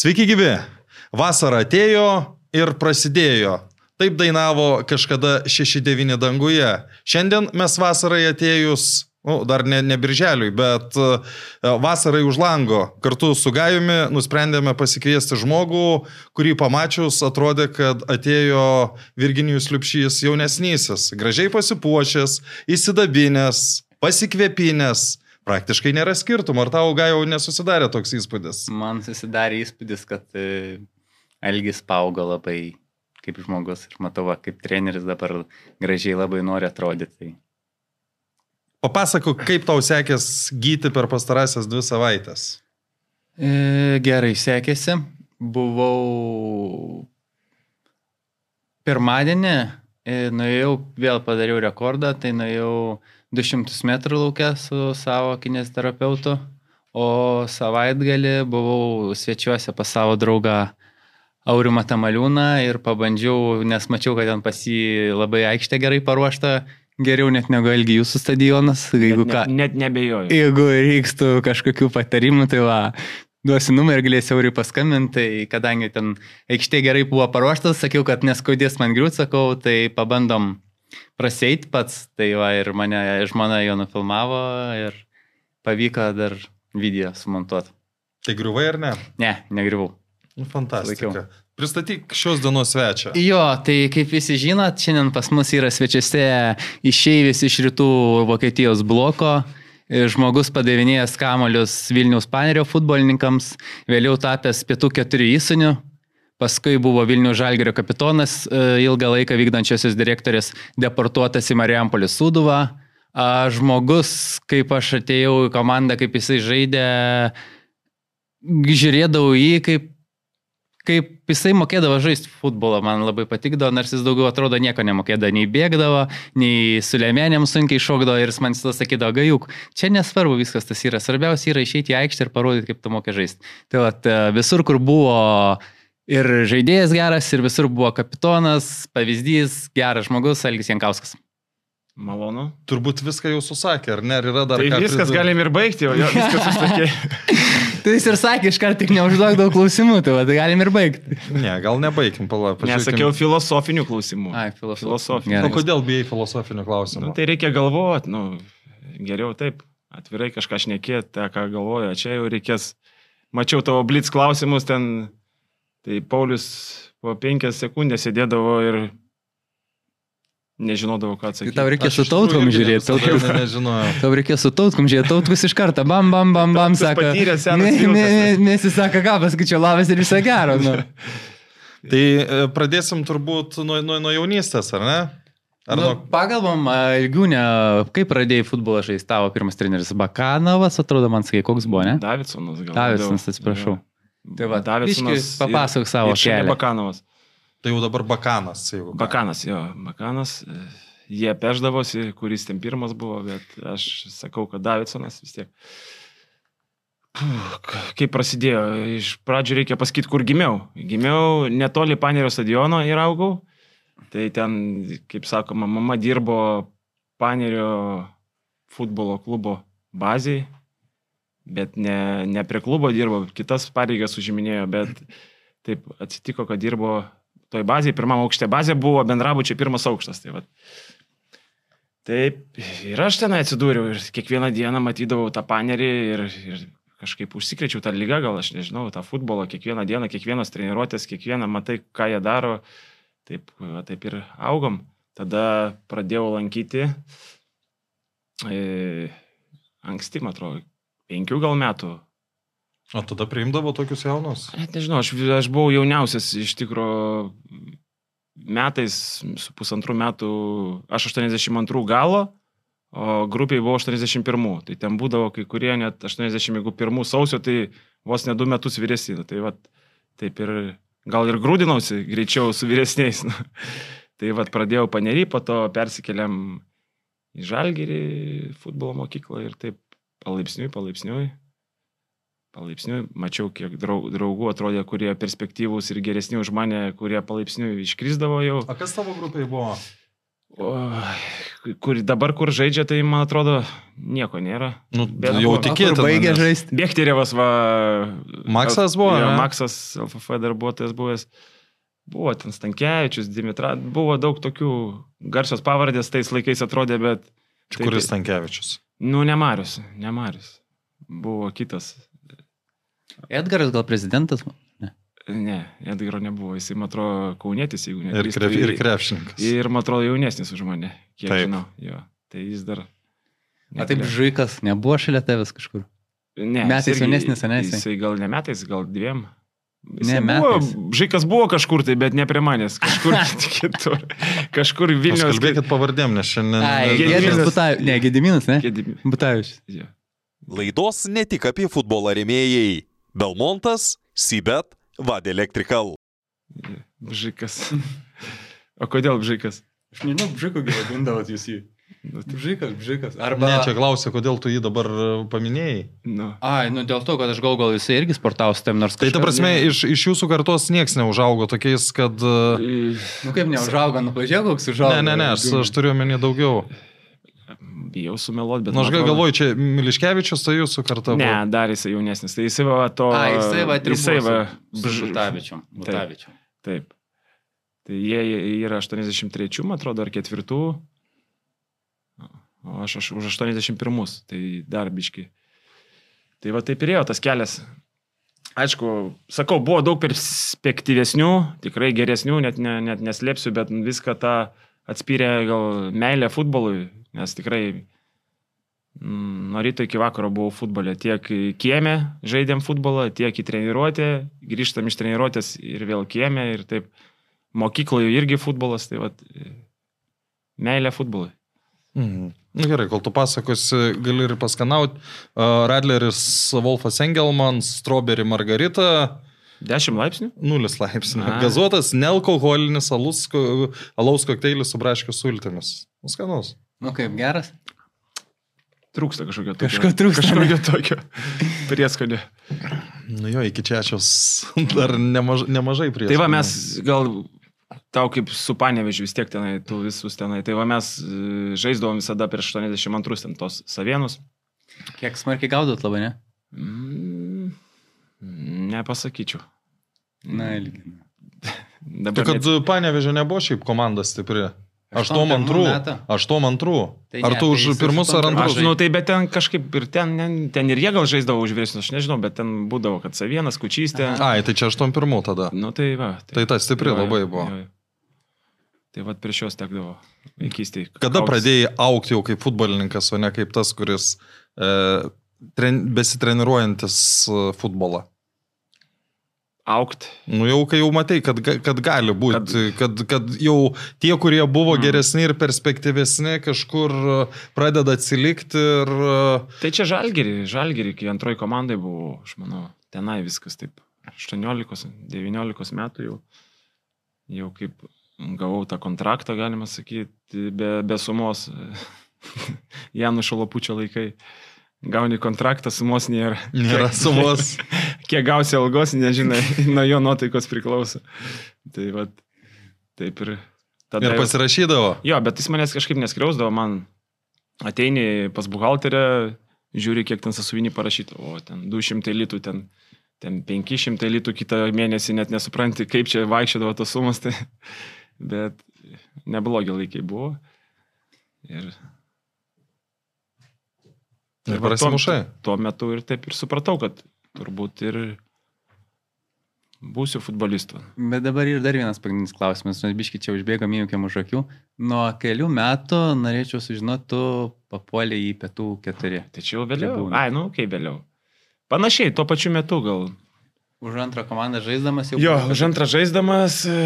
Sveiki gyvi. Vasara atėjo ir prasidėjo. Taip dainavo kažkada 6-9 danguje. Šiandien mes vasarai atėjus, nu, dar ne, ne birželiui, bet uh, vasarai už lango kartu su Gajumi nusprendėme pasikviesti žmogų, kurį pamačius atrodė, kad atėjo Virginijus Liupšys jaunesnysis, gražiai pasipuošęs, įsidabinęs, pasikvėpinęs. Praktiškai nėra skirtumo, ar tau gal jau nesusidarė toks įspūdis? Man susidarė įspūdis, kad Elgis paaugo labai kaip žmogus ir matau, va, kaip treneris dabar gražiai labai nori atrodyti. Papasakok, kaip tau sekės gyti per pastarąsias dvi savaitės. E, gerai sekėsi. Buvau pirmadienį, e, nuėjau, vėl padariau rekordą, tai nuėjau 200 metrų laukia su savo kinesterapeutu, o savaitgalį buvau svečiuose pas savo draugą Aurimą Tamaliūną ir pabandžiau, nes mačiau, kad ten pas jį labai aikštė gerai paruošta, geriau net negu Elgi jūsų stadionas. Jeigu net, ką, ne, net nebejoju. jeigu reiktų kažkokių patarimų, tai va, duosiu numerį, galėsiu Auriui paskambinti, tai kadangi ten aikštė gerai buvo paruoštas, sakiau, kad neskaudės man griūt, sakau, tai pabandom praseit pats, tai va ir mane žmona jo nufilmavo ir pavyko dar video sumontuoti. Tai griuvai ar ne? Ne, negriuvau. Nu, fantastika. Laikiau. Pristatyk šios dienos svečią. Jo, tai kaip visi žinot, šiandien pas mus yra svečiuose išeivis iš rytų Vokietijos bloko. Žmogus padavinėjęs kamolius Vilniaus panerio futbolininkams, vėliau tapęs pietų keturių įsinių, paskui buvo Vilnių Žalgerio kapitonas, e, ilgą laiką vykdančiosios direktorės deportuotas į Marijampolį Suduvą. Žmogus, kaip aš atėjau į komandą, kaip jisai žaidė, žiūrėdavau jį kaip kaip jisai mokėdavo žaisti futbolą, man labai patikdavo, nors jis daugiau atrodo nieko nemokėdavo, nei bėgdavo, nei su lėmenėm sunkiai šokdavo ir jis man visada sakydavo, gajuk, čia nesvarbu viskas tas yra, svarbiausia yra išeiti į aikštę ir parodyti, kaip tu mokė žaisti. Tai vat, e, visur, kur buvo ir žaidėjas geras, ir visur buvo kapitonas, pavyzdys, geras žmogus, Algis Jankauskas. Malonu. Turbūt viską jau susakė, ar ne? Ar yra dar Tai ką viskas pridurt? galim ir baigti, o jo viskas susakė. Tai jis ir sakė, iškart tik neužduok daug klausimų, tai, va, tai galim ir baigti. Ne, gal nebaigim, palauk. Nesakiau filosofinių klausimų. Ai, filosofija. Filosofija. O kodėl bijai filosofinių klausimų? Nu, tai reikia galvoti, nu, geriau taip, atvirai kažką šnekėti, tą, ką galvoju, čia jau reikės. Mačiau tavo blitz klausimus ten, tai Paulius po penkias sekundės sėdėdavo ir nežinodavo, ką Tai atsakyti. tau reikia su tautkom žiūrėti. Tautkom, ne- Nežinojau. tau reikia su tautkom žiūrėti. Tautkus iš karto, bam, bam, bam, bam, sako. Nesisaka ką, pasakyčiau, labas ir viso gero. Nu. Tai e, pradėsim turbūt nuo, nuo, nuo jaunystės, ar ne? Ar Nu, nuo... pagalbam, Ilgiūnė, kaip pradėjai futbolą žaisti tavo pirmas treneris? Bakanovas, atrodo, man sakė, koks buvo, ne? Davidsonas gal. Davidsonas, atsiprašau. Jo. Tai va, biškį papasakok savo kelią. Bakanovas. Tai jau dabar bakanas. Jeigu ką. Bakanas, jo, Bakanas. e, Jie peždavosi, kuris ten pirmas buvo, bet aš sakau, kad Davidsonas vis tiek. Kaip prasidėjo, iš pradžių reikia pasakyti, kur gimiau. Gimiau netoli Panerio stadiono ir augau. Tai ten, kaip sakoma, mama dirbo Panerio futbolo klubo bazėje, bet ne, ne prie klubo dirbo, kitas pareigas užiminėjo, bet taip atsitiko, kad dirbo toj bazėje, pirmam aukšte bazė buvo bendrabučio pirmas aukštas. Tai vat. Taip, ir aš ten atsidūriau ir kiekvieną dieną matydavau tą panerį ir, ir kažkaip užsikrečiau tą lygą, gal aš nežinau, tą futbolą, kiekvieną dieną, kiekvienos treniruotės, kiekvieną matai, ką jie daro, taip, va, taip ir augom. Tada pradėjau lankyti, e, anksti, man atrodo, penkių gal metų, O tada priimdavo tokius jaunus. Net nežinau, aš, aš buvau jauniausias iš tikrųjų metais, su pusantrų metų, aš 82 galo, o grupiai buvo 81. Tai ten būdavo kai kurie net 81 sausio, tai vos ne du metus vyresni. Tai vat, taip ir gal ir grūdinausi greičiau su vyresniais. nu. tai vat pradėjau panerį, po to persikeliam į Žalgirį futbolo mokyklą ir taip palaipsniui, palaipsniui palaipsniui mačiau, kiek drau- draugų atrodė, kurie perspektyvūs ir geresni už mane, kurie palaipsniui iškrisdavo jau. O kas tavo grupiai buvo? O, kur, dabar, kur žaidžia, tai man atrodo, nieko nėra. Nu, Bet jau buvo- tikėtina. Baigė žaisti. Bėgterėvas va. Maksas buvo, Jo, ne? Maksas, LFF darbuotojas buvęs. Buvo ten Stankievičius, Dimitra, buvo daug tokių garsios pavardės, tais laikais atrodė, bet... Čia kuris Tankievičius. Nu, ne Marius, ne Marius. Buvo kitas. Edgaras gal prezidentas? Ne. Ne, Edgaro nebuvo, jisai, man atrodo, kaunėtis, jeigu ne. Ir, krep, ir krepšininkas. Ir, man atrodo, jaunesnis už mane, kiek Taip. žinau. Jo. Tai jis dar... O taip neklė- Žaikas nebuvo šalia tavęs kažkur. Ne, metais jis irgi- jaunesnis, jisai? Jisai gal ne metais, gal dviem. Ne, buvo, metais. Žaikas buvo kažkur tai, bet ne prie manęs. Kažkur kitur. Kažkur Vilnius. kalbėkit pavardėm, nes šiandien... Ai, Gediminas. Gediminas Butavičius. Ne, Gediminas, ne? Gedimi- Butavičius. Jo. Laidos ne tik apie futbolą remėjai. Belmontas, Sibet, Vad Electrical. Žaikas. O kodėl Žaikas? Aš nežinau, Bžiko vadindavot jūs jį. Nu, tai- Bžikas, Bžikas. Arba... Ne, čia klausia, kodėl tu jį dabar e, paminėjai. Nu. Ai, nu dėl to, kad aš gal gal jisai irgi sportavo su tam nors Tai ta kažkas- prasme, iš, iš jūsų kartos nieks neužaugo tokiais, kad... e, Nu kaip neužaugo, nu pažiūrėk, koks užaugo. Ne, ne, ne, aš, aš turiu omeny daugiau. Bijau sumeluoti, bet... Na, Nu, aš gal atrodo- galvoju, čia Miliškevičius, tai jūsų karta. Ne, buvo. dar jisai jaunesnis. Tai jisai va to... A, jisai va, Jisai va... Bž... Butavičium. Butavičium. Taip. Tai jie yra 83, man atrodo, ar ketvirtų. O aš, aš už 81, tai dar biški. Tai va taip ir ėjo tas kelias. Aišku, sakau, buvo daug perspektyvesnių, tikrai geresnių, net, ne, net neslėpsiu, bet viską tą atspyrė gal meilė futbolui, nes tikrai mm, nuo ryto iki vakaro buvau futbole. Tiek kieme žaidėm futbolą, tiek į treniruotę, grįžtam iš treniruotės ir vėl kieme ir taip. Mokykloje irgi futbolas, tai va, meilė futbolui. Mhm. Na gerai, kol tu pasakosi, gali ir paskanauti. Uh, Radleris Wolfas Engelman, Strawberry Margarita, 10 laipsnių? 0 laipsnių. A. Gazuotas, nealkoholinis alus, alaus kokteilis su braškių sultimis. Nuskanus. Nu kaip geras. Trūksta kažkokio tokio. Kažko trūksta, Kažkokio tokio prieskonio. Nu jo, iki čia aš dar nemaž, nemažai prie. Tai va mes gal tau kaip su panevežiu vis tiek tenai, tu visus tenai. Tai va mes e, žaisdavom visada prieš 82 ten tos savienus. Kiek smarkiai gaudot labai, ne? Mm, nepasakyčiau. Na, ilgi. Tai Dabar kad panevežė nebuvo šiaip komanda stipri. Aštuom Aštuom antrų. metų. Aštuom antrų. Tai Ar ne, tu tai už pirmus ar antrus? Aš, nu, tai bet ten kažkaip ir ten, ten ir jie gal žaisdavo už vyresnius, aš nežinau, bet ten būdavo, kad savienas, kučystė. Ai, tai čia aštuom pirmų tada. Nu tai va. Tai ta stipri Jo, jo, labai buvo. jo, jo. Tai va prieš juos tekdavo vaikystėje. Kada pradėjai aukti jau kaip futbolininkas, o ne kaip tas, kuris e, tren, besitreniruojantis e, futbolą? Aukt. Nu jau kai jau matai, kad, kad gali būti, kad, kad jau tie, kurie buvo Mm. geresni ir perspektyvesni, kažkur e, pradeda atsilikti ir... e, Tai čia žalgerį, žalgerį, kai antroji komandai buvo, aš manau, tenai viskas taip. 18-19 metų jau, jau kaip gavau tą kontraktą, galima sakyti, be, be sumos. Janų Šalapučio laikai. Gauni kontraktą, sumos nėra. Nėra Kiek- sumos. Kiek gausi algos, nežinai, nuo jo nuotaikos priklauso. Tai va, taip ir tada. Ir pasirašydavo. Jo, bet jis manęs kažkaip neskriausdavo, man ateini pas buhalterę, žiūri, kiek ten sasuvinį parašyta, o ten 200 litų, ten, ten 500 litų kitą mėnesį, net nesupranti, kaip čia vaikščiodavo tos sumas, tai, bet neblogi laikai buvo. Ir, Ir prasimušai. Tuo metu ir taip ir supratau, kad turbūt ir būsiu futbolistu. Bet dabar ir dar vienas pagrindinis klausimas, mes biški čia užbėgam įvykiam už akių. Nuo kelių metų norėčiau sužinoti, tu papuolė į pietų keturi. Tai čia jau vėliau. Ai, nu, kaip vėliau. Panašiai, tuo pačiu metu gal. Už antrą komandą žaisdamas jau. Jo, už antrą žaisdamas e,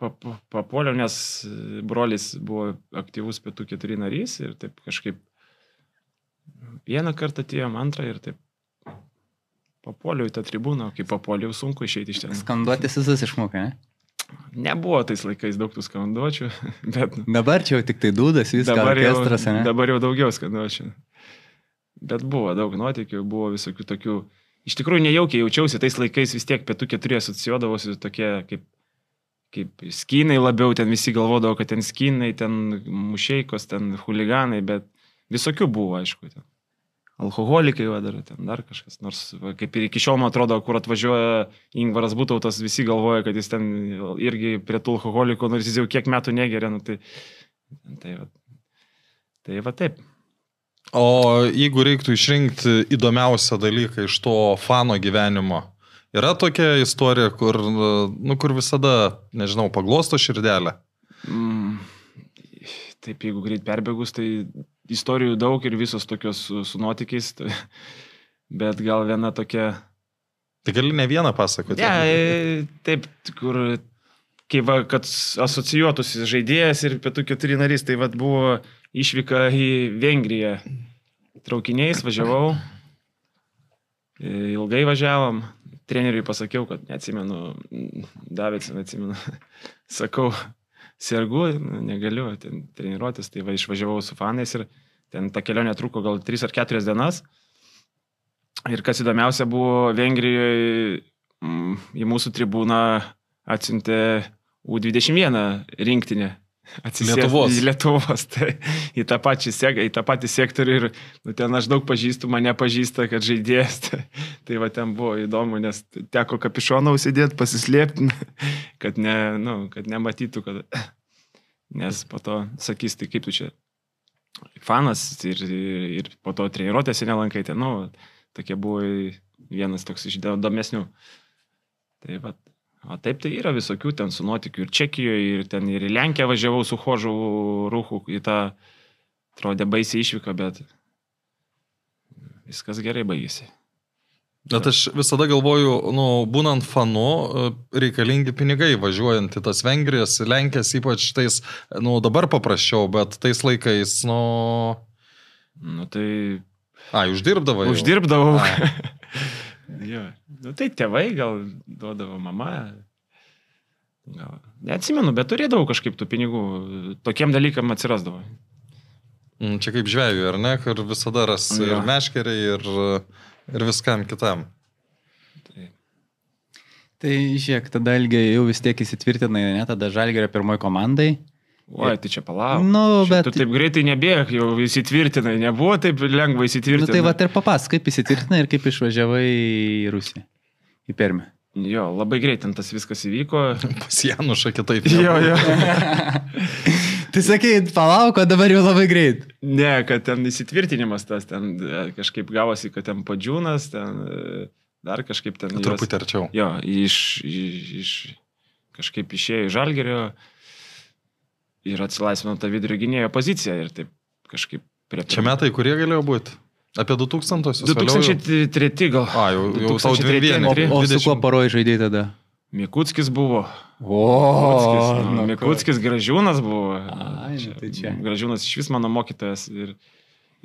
pap- papuoliau, nes brolis buvo aktyvus pietų keturi narys ir taip kažkaip vieną kartą atėjom, antrą ir taip papuoliau į tą tribūną, kai papuoliau sunku išeiti iš ten. Skanduotis visas išmoka, ne? Nebuvo tais laikais daug tų skanduočių, bet Dabar čia jau tik tai dūdas, viskas orkestras, ne? dabar jau daugiau skanduočių. Bet buvo daug nuotykių, buvo visokių tokių. Iš tikrųjų nejaukiai jaučiausi tais laikais vis tiek pietų keturi asocijuodavosi tokie kaip kaip skinai labiau, ten visi galvodavo, kad ten skinai, ten mušeikos, ten huliganai, bet visokių buvo, aišku. Ten. Alkoholikai vadara, ten dar kažkas. Nors va, kaip ir iki šiol, man atrodo, kur atvažiuoja Ingvaras Būtautas, visi galvoja, kad jis ten irgi prie tų alkoholikų, nors jis jau kiek metų negeria. Nu, tai, tai, va, tai va taip. O jeigu reiktų išrinkti įdomiausią dalyką iš to fano gyvenimo, yra tokia istorija, kur, nu, kur visada, nežinau, paglosto širdelę? Mm, taip, jeigu greit perbėgus, tai istorijų daug ir visos tokios su, su nuotykiais, tai, bet gal viena tokia... Tai gali ne vieną pasakoti. Ne, taip, kur, kaip va, kad asocijuotųsi žaidėjas ir pietų keturi narys, tai vad buvo išvyka į Vengriją. Traukiniais važiavau, ilgai važiavom, treneriui pasakiau, kad neatsimenu, Davidson atsimenu, sakau, sergu, negaliu ten treniruotis, tai va išvažiavau su fanais ir ten ta kelionė truko gal 3 ar 4 dienas. Ir kas įdomiausia buvo, Vengrijoje mm, į mūsų tribūną atsiuntė U21 rinktinę. Atsisės, Lietuvos. Į Lietuvos, tai į tą, pačią, į tą patį sektorių ir nu, ten aš daug pažįstu, mane pažįsta, kad žaidėjas. Tai, tai va ten buvo įdomu, nes teko kapišoną užsidėti, pasislėpti, kad, ne, nu, kad nematytų, kad... Nes po to sakys, tai kaip tu čia fanas ir, ir, po to treniruotėse nelankaitė. Nu, tokie buvo vienas toks iš įdomesnių. Tai va, O taip tai yra visokių ten su nuotikiu ir Čekijoje, ir ten ir į Lenkiją važiavau su Hožu Rūhu į tą, atrodė baisiai išvyką, bet viskas gerai baigėsi. Bet aš visada galvoju, nu, būnant fanu, reikalingi pinigai važiuojant į tas Vengrijas, Lenkijas, ypač tais, nu, dabar paprasčiau, bet tais laikais, nu... Nu, tai... A, uždirbdavai. Uždirbdavau. Jo. Nu, tai tėvai gal duodavo mama. Gal. Neatsimenu, bet turėdavau kažkaip tų pinigų. Tokiem dalykam atsirasdavo. Mm, čia kaip žvėjų, ar ne, kur visada ras ja. ir meškeriai, ir, ir viskam kitam. Tai, tai žiūrėk, tada ilgiai jau vis tiek įsitvirtinai, ne, tada žalgerio pirmoji komandai. Oi, tai čia palauk. Nu, bet... Tu taip greitai nebėg, jau įsitvirtinai, nebuvo taip lengva įsitvirtinti. Nu, tai va ir papas, kaip įsitvirtinai ir kaip išvažiavai į Rusiją, į Permę. Jo, labai greitai tas viskas įvyko. Pas Janušą kitaip. Jo, jo. tai sakai, palauk, o dabar jau labai greit. Ne, kad ten įsitvirtinimas tas, ten kažkaip gavosi, kad ten padžiūnas, ten dar kažkaip ten... Truputį arčiau. Jo, iš, iš, iš kažkaip išėjo iš žalgerio ir atsilaisvino tą vidurio gynėjo poziciją ir taip kažkaip prie... Čia metai, kurie galėjo būti? Apie 2000-osius? 2003 gal. A, jau, jau tau dvi vieną. O, o su kuo paroji žaidėjai tada? Mikutskis buvo. O, Mikutskis, nu, Mikutskis gražiūnas buvo. Ai, nu tai čia. Gražiūnas iš vis mano mokytojas. Ir,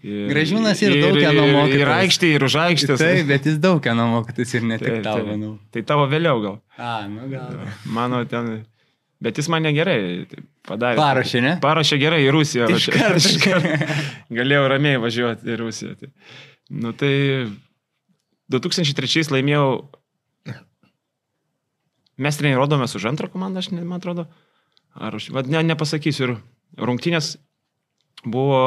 ir, Gražiūnas ir, ir daug kieno mokytojas. Ir aikštė, ir už aikštės. Taip, bet jis daug kieno mokytojas ir ne tik tavo, manau. Tai tavo vėliau gal. A, nu gal. Mano ten Bet jis mane gerai padarė. Parašė, ne? Parašė gerai į Rusiją. Iš karto. Galėjau ramiai važiuoti į Rusiją. Tai, nu tai 2003 laimėjau. Mes treniruodavomės už antrą komandą, aš ne, man atrodo. Ar už... Ne, nepasakysiu. Ir rungtynės buvo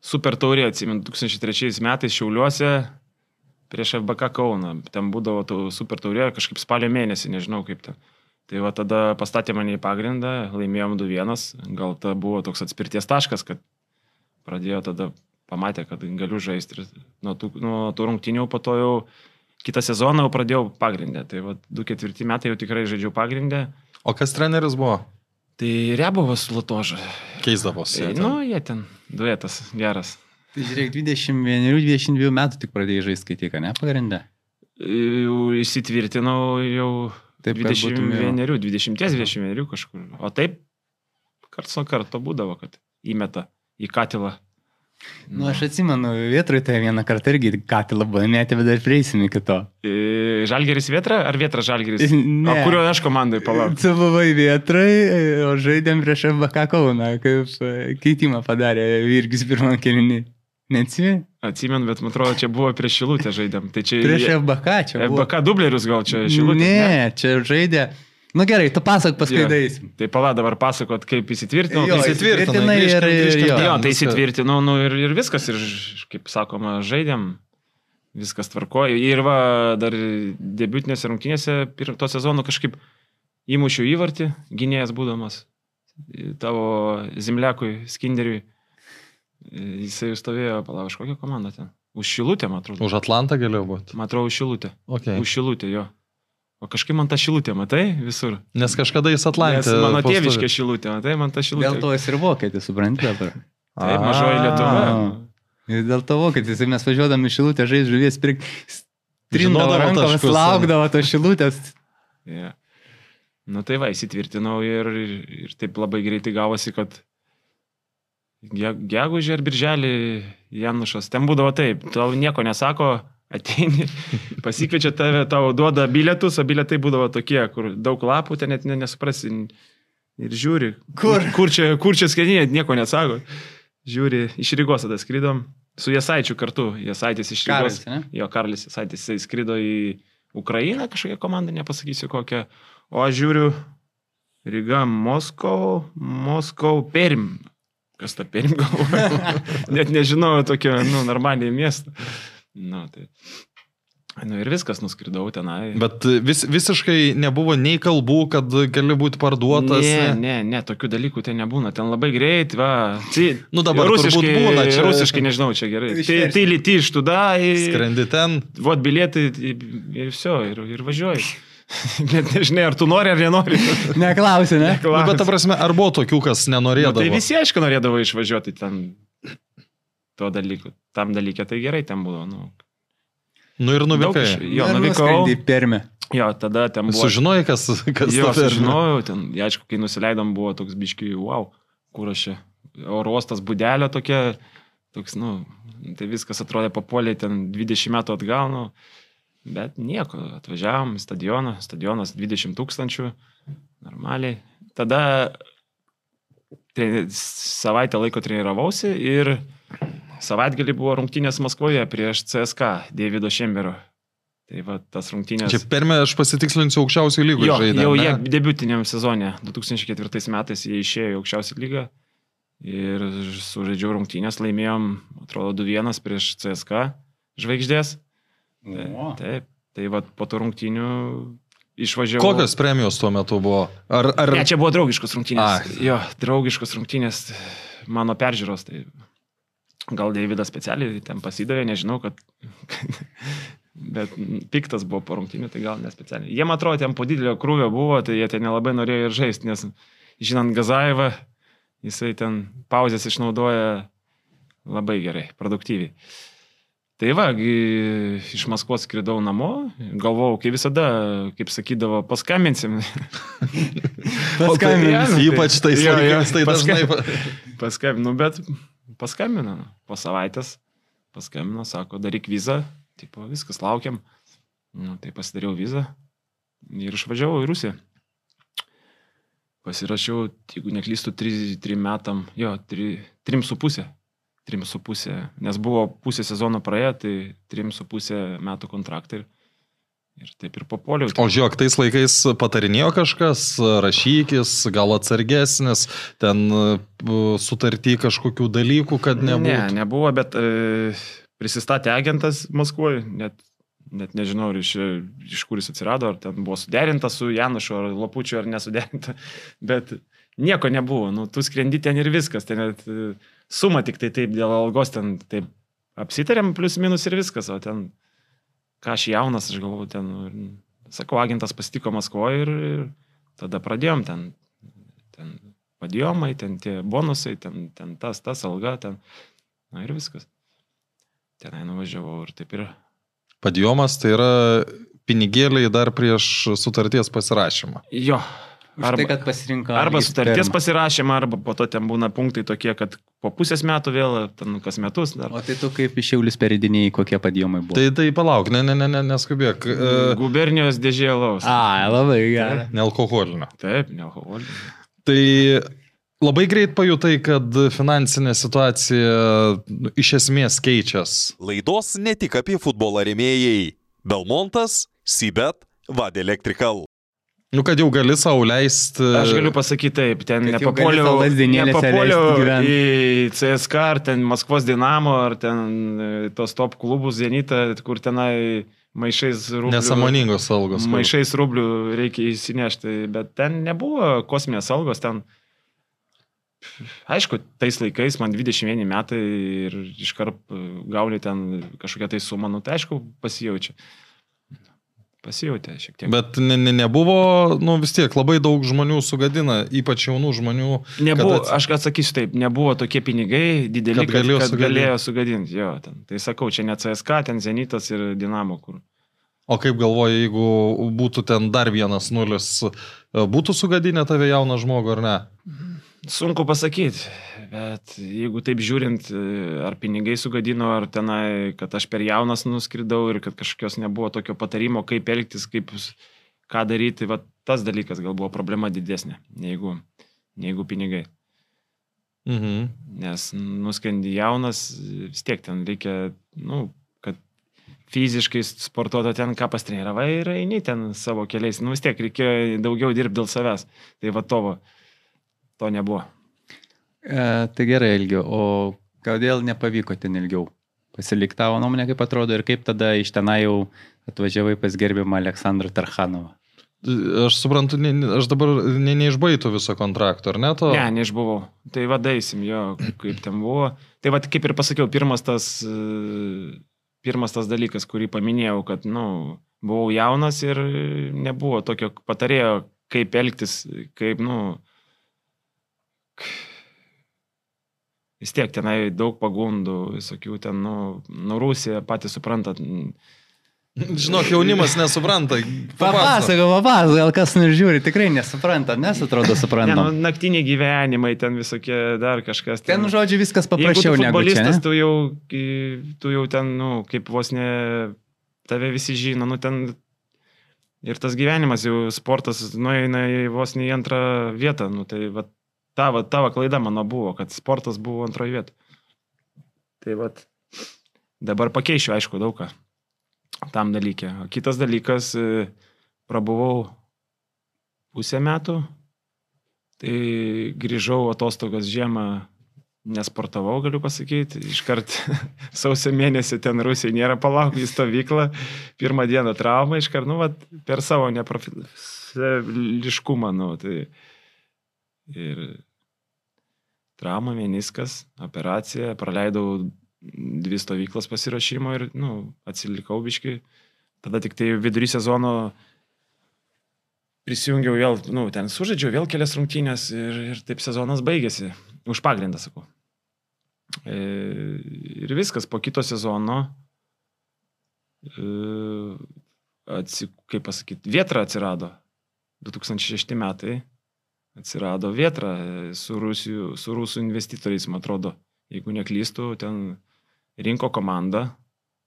super taurė, atsimenu, 2003 metais Šiauliuose prieš FBK Kauną. Ten būdavo super taurė kažkaip spalio mėnesį, nežinau kaip ten. Tai va tada pastatė mane į pagrindą, laimėjom 2-1, gal ta buvo toks atspirties taškas, kad pradėjo tada, pamatė, kad galiu žaisti ir nuo tų, nuo tų rungtinių po to jau kitą sezoną jau pradėjau pagrindę. Tai va 2-4 metai jau tikrai žaidžiau pagrindę. O kas treneris buvo? Tai Rebovas Latoža. Keisdavosi. Tai, nu, jie ten duetas geras. Tai žiūrėk, 21-22 metų tik pradėjai žaisti, kai tik, ne, pagrindę? Jau įsitvirtinau jau Taip, 21, 20-21 kažkur. O taip, karts nuo karto būdavo, kad įmeta į katilą. Nu, aš atsimenu, vietroje tai vieną kartą irgi katilą buvo, net bet dar prieisim iki to. Žalgeris vietra ar vietra žalgeris? Ne. O kurio aš komandai palauk? Tu buvai vietrai, o žaidėm prieš MBK Kauną, kaip keitimą padarė Virgis pirmą kelinį. Neatsimeni? Atsimenu, bet man atrodo, čia buvo prieš Šilutę žaidėm. Tai čia prieš FBK čia. FBK dublerius gal čia Šilutė. Ne, ne, čia žaidė Nu gerai, tu pasak paskui daisim. Tai pala dabar pasakot, kaip įsitvirtinau. Jo, įsitvirtinai, ir- grįžkim jo. Jo, tai įsitvirtinau, nu ir, ir viskas, ir kaip sakoma, žaidėm, viskas tvarkoja. Ir va, dar debutinėse rungtynėse to sezono kažkaip įmušiau įvartį, gynėjas būdamas tavo Zimlekui, Skinderiui. Jisai stovėjo, palauk, kokią komandą ten. Už Šilutę, man atrodo. Už Atlantą galėjo būti. Man atrodo, už Šilutę. Okay. Už Šilutę, jo. O kažkaip man ta Šilutė, matai, visur. Nes kažkada jis Atlantą. Nes mano tėviškė Šilutė, matai, man ta Šilutė. Dėl to jis ir vokietis, supranti dabar. Taip, mažoji Lietuva. Ir dėl to vokietis, mes važiuodami šilutę žaisti žuvies pirkti. Trindavo rankomis, laukdavo to šilutės. Yeah. Nu tai va, įsitvirtinau ir, ir, ir taip labai greitai gavosi, kad ge- gegužė ar birželį Janušas, ten būdavo taip, tau nieko nesako, ateini, pasikviečia tave, tau duoda bilietus, o bilietai būdavo tokie, kur daug lapų, ten net ne- nesuprasi ir žiūri. Kur? Kur čia, kur čia skaitinė, nieko nesako. Žiūri, iš Rygos tada skridom, su Jasaičiu kartu, Jasaitis iš Rygos. Ne? Jo, Karlis Jasaitis, jisai skrido į Ukrainą, kažkokią komandą, nepasakysiu kokią. O aš žiūriu, Ryga, Moskau, Moskau, Perim. Kas ta Perim galvoja? Net nežinau tokio, nu, normaliai miestą. Nu, tai. Nu ir viskas, nuskridau tenai. Bet vis, visiškai nebuvo nei kalbų, kad gali būti parduotas. Ne, ne, ne, tokių dalykų ten nebūna. Ten labai greit, va. Tai, Nu, dabar rusiškai būna čia. Rusiškai, nežinau, čia gerai. Tai, tai lyti iš tuda, ir, Skrendi ten. vot bilietai ir viso, ir, ir važiuoji. Net nežinai, ar tu nori ar nenori. Neklausi, ne? Nu, bet ta prasme, ar buvo tokių, kas Nu, nenorėdavo? tai visi, aišku, norėdavo išvažiuoti ten tuo dalyku. Tam dalykė tai gerai ten buvo. Nu, Nu ir daug nuvykai. iš- jo, nuvykau. Į permę. Jo, tada ten buvo. Sužinojai, kas, kas Jo, ta sužinojau, ten, ja, aišku, kai nusileidom, buvo toks biški, wow, kur aš čia. Oro uostas būdelė tokia, toks, nu, tai viskas atrodė papuolė ten 20 metų atgal, nu, bet nieko, atvažiavom į stadioną, stadionas 20 tūkstančių, normaliai. Tada tre, savaitę laiko treniravausi ir savaitgalį buvo rungtynės Maskvoje prieš CSK Davido Šemberio. Tai va, tas rungtynės. Čia permė, aš pasitikslinsiu aukščiausių lygų Jo, žaidė. jau ne? jie debutiniam sezone, 2004 metais jie išėjo į aukščiausią lygą ir sužaidžiau rungtynės, laimėjom, atrodo, 2-1 prieš CSK žvaigždės. O. Taip, tai va po tų rungtynių išvažiavau. Kokios premijos tuo metu buvo? Ar, ar... Ne, čia buvo draugiškos rungtynės. Ai. Jo, draugiškos rungtynės mano peržiūros. Tai gal Davidas specialiai ten pasidavė, nežinau, kad... Bet piktas buvo po rungtynių, tai gal nespecialiai. Jie, man atrodo, ten po didelio krūvio buvo, tai jie ten nelabai norėjo ir žaisti, nes žinant Gazaevą, jisai ten pauzės išnaudoja labai gerai, produktyviai. Tai va, iš Maskvos skridau namo, galvojau, kaip visada, kaip sakydavo, paskambinsim. Paskambinsim. Tai- Ypač tais Jo, laikais, tai dažnai... paskam- Paskambinu, bet paskambino. nu, Po savaitės paskambino, sako, daryk vizą. Tipo, viskas, laukiam. Nu, tai pasidariau vizą ir išvažiavau į Rusiją. Pasirašiau, jeigu neklystu, 3 metam, jo, 3,5. 3,5, nes buvo pusė sezono praėję, tai 3,5 metų kontraktą ir, ir taip ir papoliau. O žiūrėk, tais laikais patarinėjo kažkas, rašykis, gal atsargesnis, ten e, sutartį kažkokių dalykų, kad nebūtų. Ne, nebuvo, bet e, prisistatė agentas Maskvoje, net, net nežinau, iš, iš kur jis atsirado, ar ten buvo suderinta su Janušu, ar Lapučiu, ar nesuderinta, bet nieko nebuvo, nu, tu skrendi ten ir viskas, ten net e, suma tik tai taip dėl algos ten taip apsitarėm, plus minus ir viskas, o ten, ką aš jaunas, aš galvoju, ten, sakau, agentas pasitiko Maskvoje ir, ir tada pradėjom ten, ten padėjomai, ten tie bonusai, ten, ten tas, tas alga, ten, na ir viskas. Tenai nuvažiavau ir taip ir. Padiomas tai yra pinigėliai dar prieš sutarties pasirašymą. Jo. Už tai, kad pasirinko. arba sutarties spermą. pasirašymą, arba po to ten būna punktai tokie, kad po pusės metų vėl, ten kas metus dar. O tai tu kaip iš Šiaulius peridiniai, kokie padėjimai buvo? Tai, tai palauk, ne, ne, ne, ne neskubėk. E, Gubernijos dėžėlaus. A, labai gerai. Nealkoholinio. Taip, nealkoholinė. Tai labai greit pajutai, kad finansinė situacija iš esmės keičias. Laidos ne tik apie futbolą remėjai. Belmontas, Sibet, Vad Electrical. Nu, kad jau gali savo leisti. Aš galiu pasakyti taip, ten nepapuoliau, nepapuoliau į CSK ar ten Maskvos Dinamo ar ten e, tos top klubus Zenita, kur tenai maišais rublių. Nesamoningos algos. Maišais rublių reikia įsinešti, bet ten nebuvo kosminės algos, ten Aišku, tais laikais man 21 metai ir iškart e, gauni ten kažkokią tai sumą, nu tai aišku, pasijaučia. Pasijaučia šiek tiek. Bet ne, ne, nebuvo, nu vis tiek labai daug žmonių sugadina, ypač jaunų žmonių. Nebuvo, kad ats- aš atsakysiu taip, nebuvo tokie pinigai dideli, Kad galėjo kad, kad sugadint. galėjo sugadinti. Jo, ten. Tai sakau, čia ne CSK, ten Zenitas ir Dinamo, kur. O kaip galvoji, jeigu būtų ten dar vienas nulis, būtų sugadinę tave jauną žmogų ar ne? Sunku pasakyti, bet jeigu taip žiūrint, e, ar pinigai sugadino, ar tenai, kad aš per jaunas nuskridau ir kad kažkokios nebuvo tokio patarimo, kaip elgtis, kaip, ką daryti, va tas dalykas gal buvo problema didesnė, neigu, neigu pinigai. Mhm. Nes nuskendi jaunas, vis tiek ten reikia, nu, kad fiziškai sportuoto ten ką pastreniravai ir eini ten savo keliais. Nu vis tiek reikėjo daugiau dirbti dėl savęs. Tai va to, va, to nebuvo. E, tai gerai ilgiau, o kodėl nepavyko ten ilgiau? Pasilik tavo nuomonė, kaip atrodo ir kaip tada iš tenai jau atvažiavai pas gerbimą Aleksandrą Tarhanovą. Aš suprantu, ne, aš dabar ne, neišbaitų viso kontrakto, ar ne to? Ne, neišbuvau. Tai vadaisim jo, kaip ten buvo. Tai va, kaip ir pasakiau, pirmas tas, e, pirmas tas dalykas, kurį paminėjau, kad, nu, buvau jaunas ir nebuvo tokio patarėjo, kaip elgtis, kaip, nu, vis tiek tenai daug pagundų, visokių ten, nu, nu Rusija, patys suprantat, Žinok, jaunimas nesupranta. Papasako, papasako, gal kas nors žiūri, tikrai nesupranta, nes atrodo ne, nu, supranta. naktiniai gyvenimai, ten visokie dar kažkas. Ten, žodžiu, viskas Paprasčiau negu čia. futbolistas, Ne? tu jau, tu jau ten, nu, kaip vos ne, tave visi žino, nu ten ir tas gyvenimas jau sportas nueina į vos ne į antrą vietą, nu tai va, tavo, tavo klaida mano buvo, kad sportas buvo antroje vietoje. Tai va, dabar pakeičiu, aišku, daug ką tam dalykė. O kitas dalykas, e, prabuvau pusę metų, tai grįžau atostogas žiemą nesportavau, galiu pasakyti. Iškart sausio mėnesį ten Rusija nėra palauk į stovyklą. Pirmą dieną trauma iškart, nu, vat, per savo neprofiliškumą, nu, tai. Ir trauma, meniskas, operacija, praleidau dvi stovyklas pasirašymo ir, nu, atsilikau biški. Tada tik tai vidury sezono prisijungiau vėl, nu, ten sužaidžiau vėl kelias rungtynės ir, ir taip sezonas baigėsi. Už pagrindą, sakau. E, ir viskas, po kito sezono, e, atsi, kaip pasakyti, vietra atsirado. 2006 metai atsirado vietra e, su, Rusijų, su rusų investitoriais, man atrodo. Jeigu neklystu, ten rinko komandą,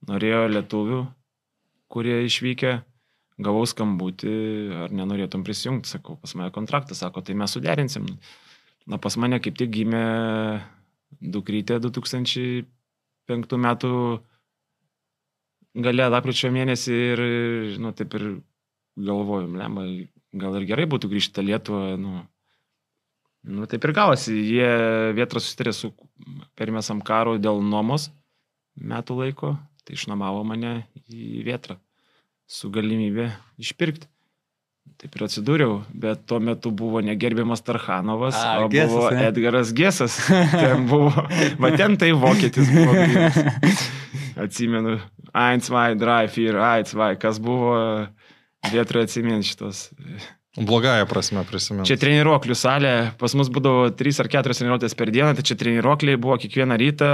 norėjo lietuvių, kurie išvykę, gavau skambutį, ar nenorėtum prisijungti, sakau, pas mane kontraktas, sako, tai mes suderinsim. Na, pas mane kaip tik gimė dukrytė 2005 metų gale, lapkričio mėnesį ir, nu, taip ir galvoju, lemba, gal ir gerai būtų grįžti į Lietuvą, nu, nu, taip ir gavosi. Jie vietrą susitarė su permėsam karu dėl nuomos metų laiko, tai išnuomavo mane į vietrą su galimybė išpirkti. Taip ir atsidūriau, bet tuo metu buvo negerbiamas Tarhanovas, A, o Gesas, buvo ne? Edgaras Gesas. Ten buvo, va ten tai vokietis buvo. grynas. Atsimenu, 1, 2, 3, 4, 1, 2, kas buvo, vietroje atsimenu šitos. Blogąją prasme prisimenu. Čia treniruoklių salė, pas mus būdavo 3 ar 4 treniruotės per dieną, tai čia treniruokliai buvo kiekvieną rytą,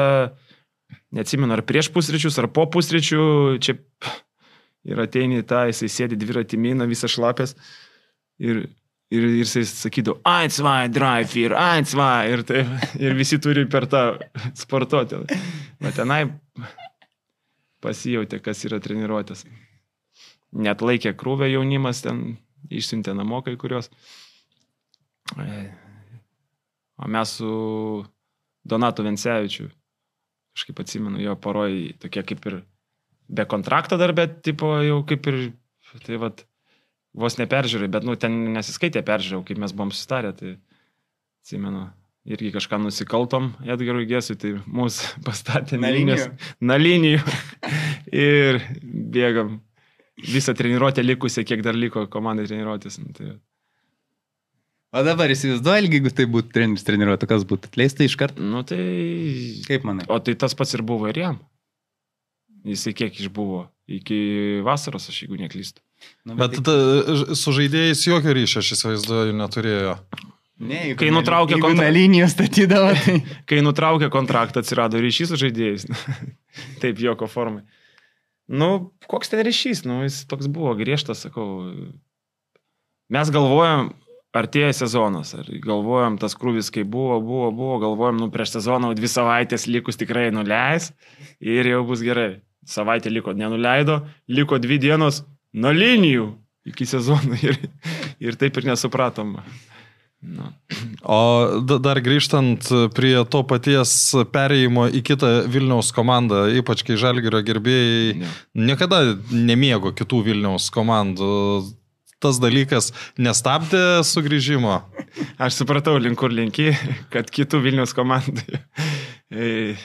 neatsimenu, ar prieš pusryčius, ar po pusryčių, čia ir ateini į tą, jisai sėdi dviratį mina, visas šlapės ir, ir, ir jisai sakydavo, 1, 2, 3, 4, 1, 2 ir, tai, ir visi turi per tą sportuoti. Bet tenai pasijautė, kas yra treniruotės. Net laikė krūvę jaunimas ten, išsiuntė namo kai kurios. E, O mes su Donatu Vensevičiu, kažkaip atsimenu, jo poroj tokie kaip ir be kontrakto dar, bet tipo jau kaip ir, tai vad, vos neperžiūrėjau, bet, nu, ten nesiskaitė peržiūrėjau, kaip mes buvom sustarę, tai atsimenu. Irgi kažką nusikaltom Edgarui Gesui, tai mūsų pastatė Na linijos-. Na linijų. ir bėgam visą treniruotę likusią, kiek dar liko komandai treniruotis. Nu, tai, O dabar įsivaizduoju, jeigu tai būtų treneris treniruotų, kas būtų atleista iš karto. nu, tai Kaip manai? O tai tas pats ir buvo ir jam. Jisai kiek išbuvo? Iki vasaros, aš jeigu neklystu. Nu, Bet tai- tada su žaidėjais jokio ryšio, aš įsivaizduoju, neturėjo. ne, jeigu kai ne- nutraukė jeigu kontra- Na linijos statydavo, tai... Kai nutraukė kontraktą, atsirado ryšys su žaidėjais. Taip, joko formai. Nu, koks ten ryšys, nu, jis toks buvo griežtas, sakau. Mes galvojam, artėja sezonas, ar galvojam, tas krūvis, kai buvo, buvo, buvo, galvojam, nu, prieš sezoną dvi savaitės likus tikrai nuleis ir jau bus gerai. Savaitė liko, nenuleido, liko dvi dienos nuo linijų iki sezono ir, ir taip ir nesupratom. Nu. O da- dar grįžtant prie to paties perėjimo į kitą Vilniaus komandą, ypač kai Žalgirio gerbėjai Ne. niekada nemėgo kitų Vilniaus komandų. Tas dalykas nestabdė sugrįžimo. Aš supratau, link kur linki, kad kitų Vilnius komandai e,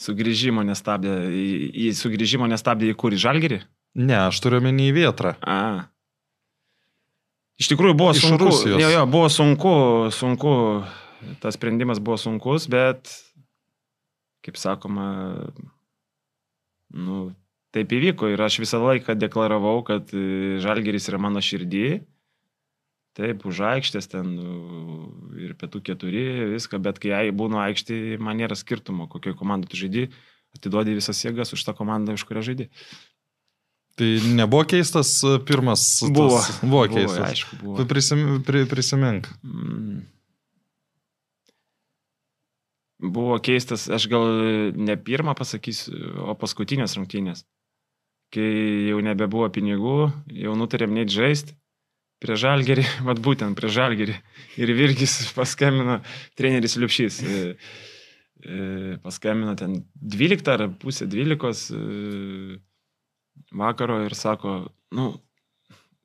sugrįžimo nestabdė, į, į sugrįžimo nestabdė į kur, į Žalgerį? Ne, aš turiu menį į vietrą. A. Iš tikrųjų buvo Iš sunku. Rusijos. Jo, jo, buvo sunku, sunku, tas sprendimas buvo sunkus, bet, kaip sakoma, nu, taip įvyko ir aš visą laiką deklaravau, kad e, Žalgeris yra mano širdį. Taip, už aikštės ten ir pietų keturi, viską, bet kai jai būnu aikštį, man nėra skirtumo, kokioje komandoje tu žaidži, atiduodi visas jėgas už tą komandą, už kurią žaidži. Tai nebuvo keistas e, pirmas. Buvo. Tas, buvo keistas. aišku, buvo. Prisim, pri, prisimink. Mm. Buvo keistas, aš gal ne pirmą pasakysiu, o paskutinės rungtynės. Kai jau nebebuvo pinigų, jau nutarėm net žaisti. Prie žalgerį, vad būtent prie žalgerį. Ir Virgis paskambino, treneris Liupšys. e, e, Paskambino ten 12 ar pusė 12 e, vakaro ir sako, nu,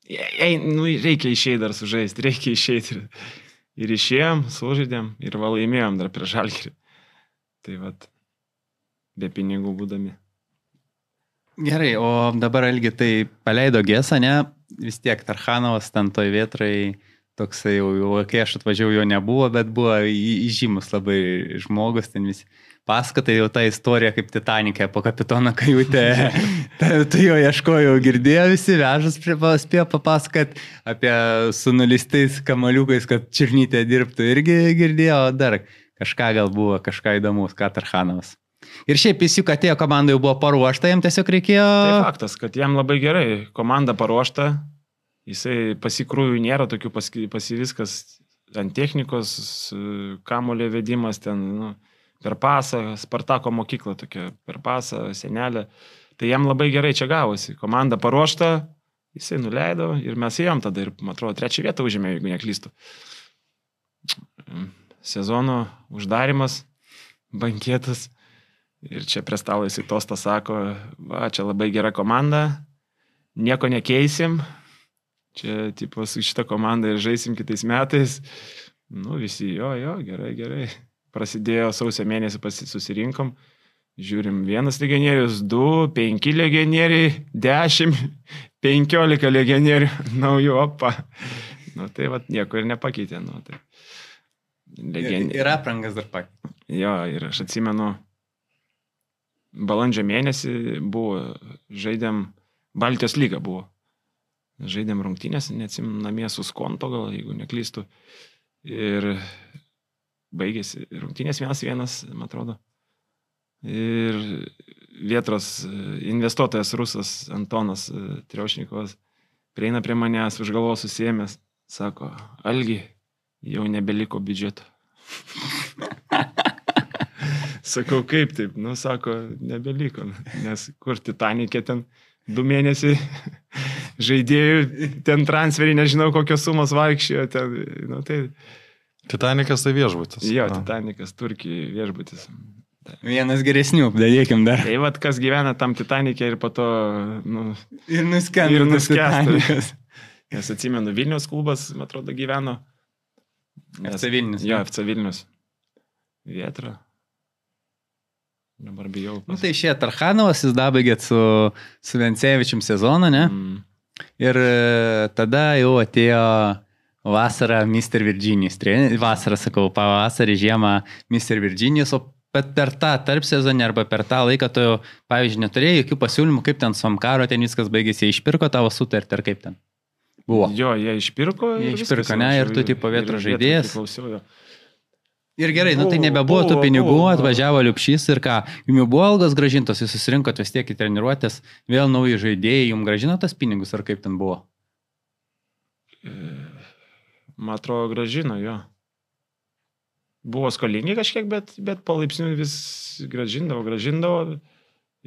ei, nu reikia išeiti dar sužaisti, reikia išeiti. Ir, ir išėjom, sužaidėm ir va laimėjom dar prie žalgerį. Tai vad, be pinigų būdami. Gerai, o dabar Elgi tai paleido gesą, ne? Vis tiek Tarhanovas ten toj vietrai toksai jau, jau kai aš atvažiavau, jo nebuvo, bet buvo įžymus labai žmogus, ten visi paskatai jau tą istoriją kaip Titanikė po kapitono kajutę. Tu jo ieškojau, girdėjo visi, vežas prie spėjo papasakot apie su nulistais kamaliukais, kad Čirnytė dirbtų irgi girdėjo, dar kažką gal buvo, kažką įdomus, ką Tarhanovas. Ir šiaip jis juk atėjo komanda jau buvo paruošta, jam tiesiog reikėjo... Tai faktas, kad jam labai gerai, komanda paruošta, jisai pasikrųjų nėra, tokių pasi, pasi viskas ant technikos, kamulio vedimas ten, nu, per pasą, Spartako mokykla tokia, per pasą, senelė. Tai jam labai gerai čia gavosi. Komanda paruošta, jisai nuleido ir mes ėjom tada ir, man atrodo, trečią vietą užėmė, jeigu neklystu. Sezono uždarimas, bankėtas. Ir čia prie stalo jisai tostą sako, va, čia labai gera komanda, nieko nekeisim, čia, tipo, su šitą komandą ir žaisim kitais metais. Nu, visi, jo, jo, gerai, gerai. Prasidėjo sausio mėnesį pasi- susirinkom, žiūrim, vienas legionierius, du, penki legionieriai, dešimt, penkiolika legionierių, naujų, opa. Nu, tai va, nieko ir nepakeitė, nu, tai. Legion... Ir aprangas dar pak. Jo, ir aš atsimenu, balandžio mėnesį buvo, žaidėm, Baltijos lyga buvo. Žaidėm rungtynės, neatsimenu, namie su Skonto gal, jeigu neklystu. Ir baigėsi rungtynės vienas vienas, man atrodo. Ir vietros e, investuotojas rusas Antonas e, Triaušnikovas prieina prie manęs už galvos susėmęs, sako, Algi, jau nebeliko biudžeto. Sakau, kaip taip? Nu, sako, nebeliko, nes kur Titanikė ten du mėnesiai žaidėjų, ten transferį, nežinau kokios sumos vaikščiojo, ten, nu, tai Titanikas tai viešbutis. jo, Na. Titanikas, Turkijai viešbutis. Vienas geresnių, darykim dar. Tai vad, kas gyvena tam Titanikė ir po to, nu, Ir nuskendo. Ir. Titanikas. nes atsimenu, Vilnius klubas, man atrodo, gyveno. Nes- FC Vilnius, Jo? FC Vilnius. Vietra. Dabar bijau. Nu, tai šie Tarhanovas, jūs dabaigėt su, su Vencevičium sezoną, ne? Mm. Ir e, tada jau atėjo vasara Mr. Virginijus. Vasarą, sakau, pavasarį, žiemą Mr. Virginijus, o bet per tą tarp sezonį arba per tą laiką tu, pavyzdžiui, neturėjai jokių pasiūlymų, kaip ten su Amkaro, ten viskas baigėsi, išpirko tavo sutartį ar kaip ten. Buvo. Jo, jie išpirko. Jie ir išpirko, viskas, ne, ir tu tipo Vėtrai žaidėjas. priklausiau, jo. Ir gerai, nu tai Buvo, nebebuvo tų buvo, pinigų, buvo. atvažiavo Liupšys ir ką, jums buvo algos gražintos, jūs susirinkot vis tiek į treniruotės, vėl nauji žaidėjai, jums gražino tas pinigus ar kaip ten buvo? E, Man atrodo, gražino jo. Buvo skolingi kažkiek, bet, bet palaipsniui vis gražindavo, gražindavo.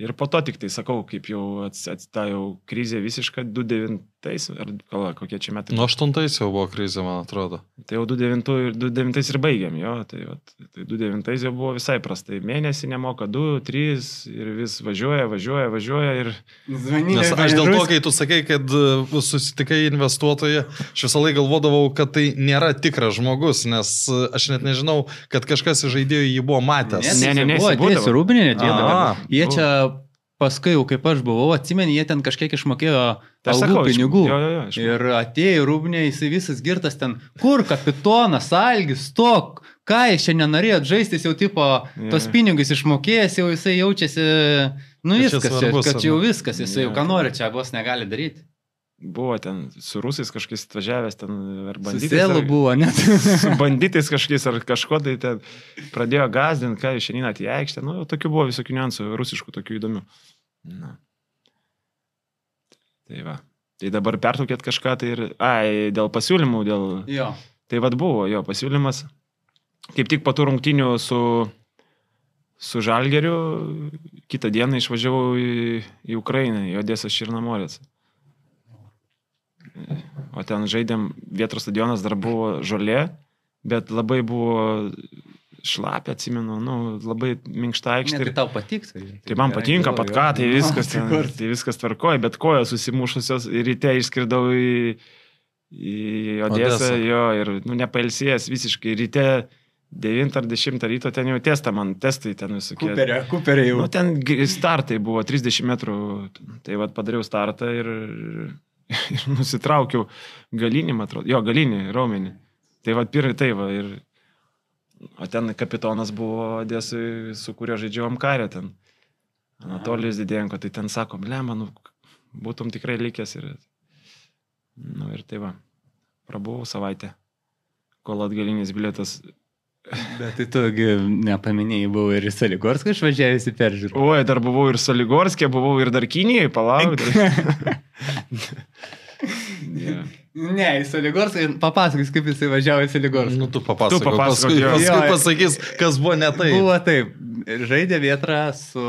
Ir po to tik tai sakau, kaip jau atsita jau krizė visiška 29, ar kala, kokie čia metai. Nu, aštuntais jau buvo krizė, man atrodo. Tai jau 29 ir 29 ir baigiam, jo. Tai, vat, tai 29 jau buvo visai prastai. Mėnesį nemoka 2, 3 ir vis važiuoja, važiuoja, važiuoja ir Nes aš dėl to, kai tu sakai, kad e, susitikai investuotoją, aš visą laiką galvodavau, kad tai nėra tikras žmogus, nes e, aš net nežinau, kad kažkas iš žaidėjų jį buvo matęs. Ne, ne, ne, buvo jisai būdavo. atėjęs rūbinė, atėjo. A, Jie nu. čia paskui, jau kaip aš buvau, atsimeni, jie ten kažkiek išmokėjo Tai sakau, iš- pinigų. jo, jo, jo, iš- ir atėjo rūbinė, jisai visas girtas ten, kur kapitonas, algis, tok, ką jis čia nenorėjot žaisti, jis jau tipo Jo, tos pinigus išmokėjęs, jau jisai jaučiasi, nu Kad viskas, svarbus, kad čia jau viskas, jisai jau Jo. ką nori, čia vos negali daryti. Buvo ten su rusais kažkokiais atvažiavęs ten ar sėlu ar- buvo, net. su banditais kažkokiais ar kažko tai ten pradėjo gazdinti, ką šiandien atėjo į aikštę. Nu, tokių buvo visokių niuansų, rusiškų tokių įdomių. Na. Tai va. Tai dabar pertraukėt kažką tai ir... Ai, dėl pasiūlymų, dėl... jo. Tai vad buvo jo pasiūlymas. Kaip tik po tų rungtinių su, su Žalgeriu, kitą dieną išvažiavau į, į Ukrainą, į Odesą Širnamorės. O ten žaidėm, vietos stadionas dar buvo žolė, bet labai buvo šlapia, atsimenu, nu, labai minkšta aikštė. Tai tau patiks. Tai man patinka, pat ką, tai viskas, ten, tai viskas tvarkoja, bet kojos susimušusios ir ryte išskridau į, į Odesą, jo, ir nu, nepailsėjęs visiškai, ryte 9 ar 10 ryto ten jau testą man, testai ten visokie. Kuperio, kuperio jau. Nu, ten startai buvo 30 metrų, tai vad padariau startą ir, ir nusitraukiau galinį, man atrodo, jo, galinį, raumenį. Tai vad pirmai tai va ir... O ten kapitonas buvo Odesui, su kuriuo žaidžiau Amkarė ten. Anatolijus Didėjanko, tai ten sako, ble, man, būtum tikrai likęs ir... Nu ir tai va, prabuvau savaitę, kol atgalinis bilietas. Bet tai tugi nepaminėjai, buvo ir į Saligorską išvažiavusi peržiūrą. Oi, dar buvau ir Soligorskė, buvau ir dar Kinijai, palauk. Yeah. Ne, į Saligorską, papasakok, kaip jisai važiavo į Saligorską. Nu, tu papasakok. Tu papasakok, paskui, paskui pasakys, kas buvo ne taip. Buvo taip, žaidė Vietra su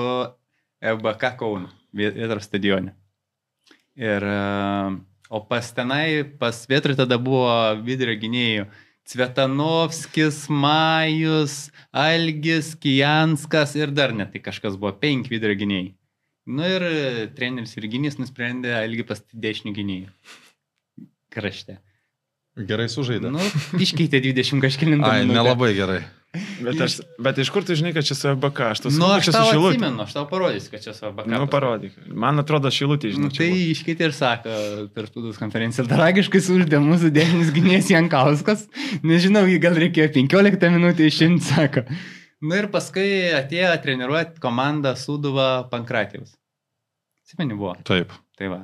FBK Kaunu, Vietros stadione. Ir, e, o pas tenai, pas Vietrą tada buvo vidurio gynėjų. Cvetanovskis, Majus, Algis, Kijanskas ir dar net tai kažkas buvo, penki vidurio gynėjai. Nu ir treneris Virginijus nusprendė Algį pas dešinių gynėjų. Krašte. Gerai sužaidė. Nu, iškeitė 20 kažkilintą. Ai, minutę. nelabai gerai. Bet, aš, bet iš kur tu žinai, kad čia su FBK? Aš Nu, aš čia tau su šilutė. atsimenu, aš tau parodysiu, kad čia savo bakalą. Nu, parodyk. Man atrodo, šilutė, žinau. Nu, tai iškeitė ir sako per spaudos konferenciją. Tragiškai suždė mūsų dėlinis gynėjas Jankauskas. Nežinau, jį gal reikėjo 15 minučių išimti, sako. Na ir paskui atėjo treniruoti komandą Suduvą Pankratijus. Atsimeni buvo. Taip. Tai va.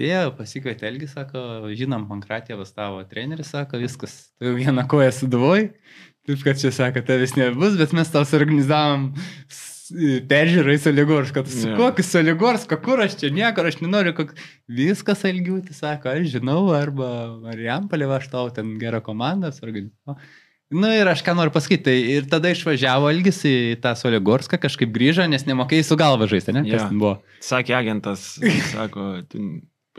Atėjo, pasikvietė Elgį, sako, žinom, Pankratijevas tavo treneris, sako, viskas, tu jau vieną koją suduvoj, taip kad čia, sako, tavęs nebus, bet mes tau suorganizavom s- peržiūrą į Soligorską. Tu su kokiu Soligorską, kur aš čia niekur, aš nenoriu, kok... viskas Elgiūti, sako, aš žinau, arba Marijampolė, aš tau ten gerą komandą suorganizavau. Na nu, ir aš ką noriu pasakyti, tai ir tada išvažiavo Elgis į tą Soligorską, kažkaip grįžo, nes nemokėjai su galva žaisti, ne? Jo. Kas ten buvo? Sakė agentas, sako, tu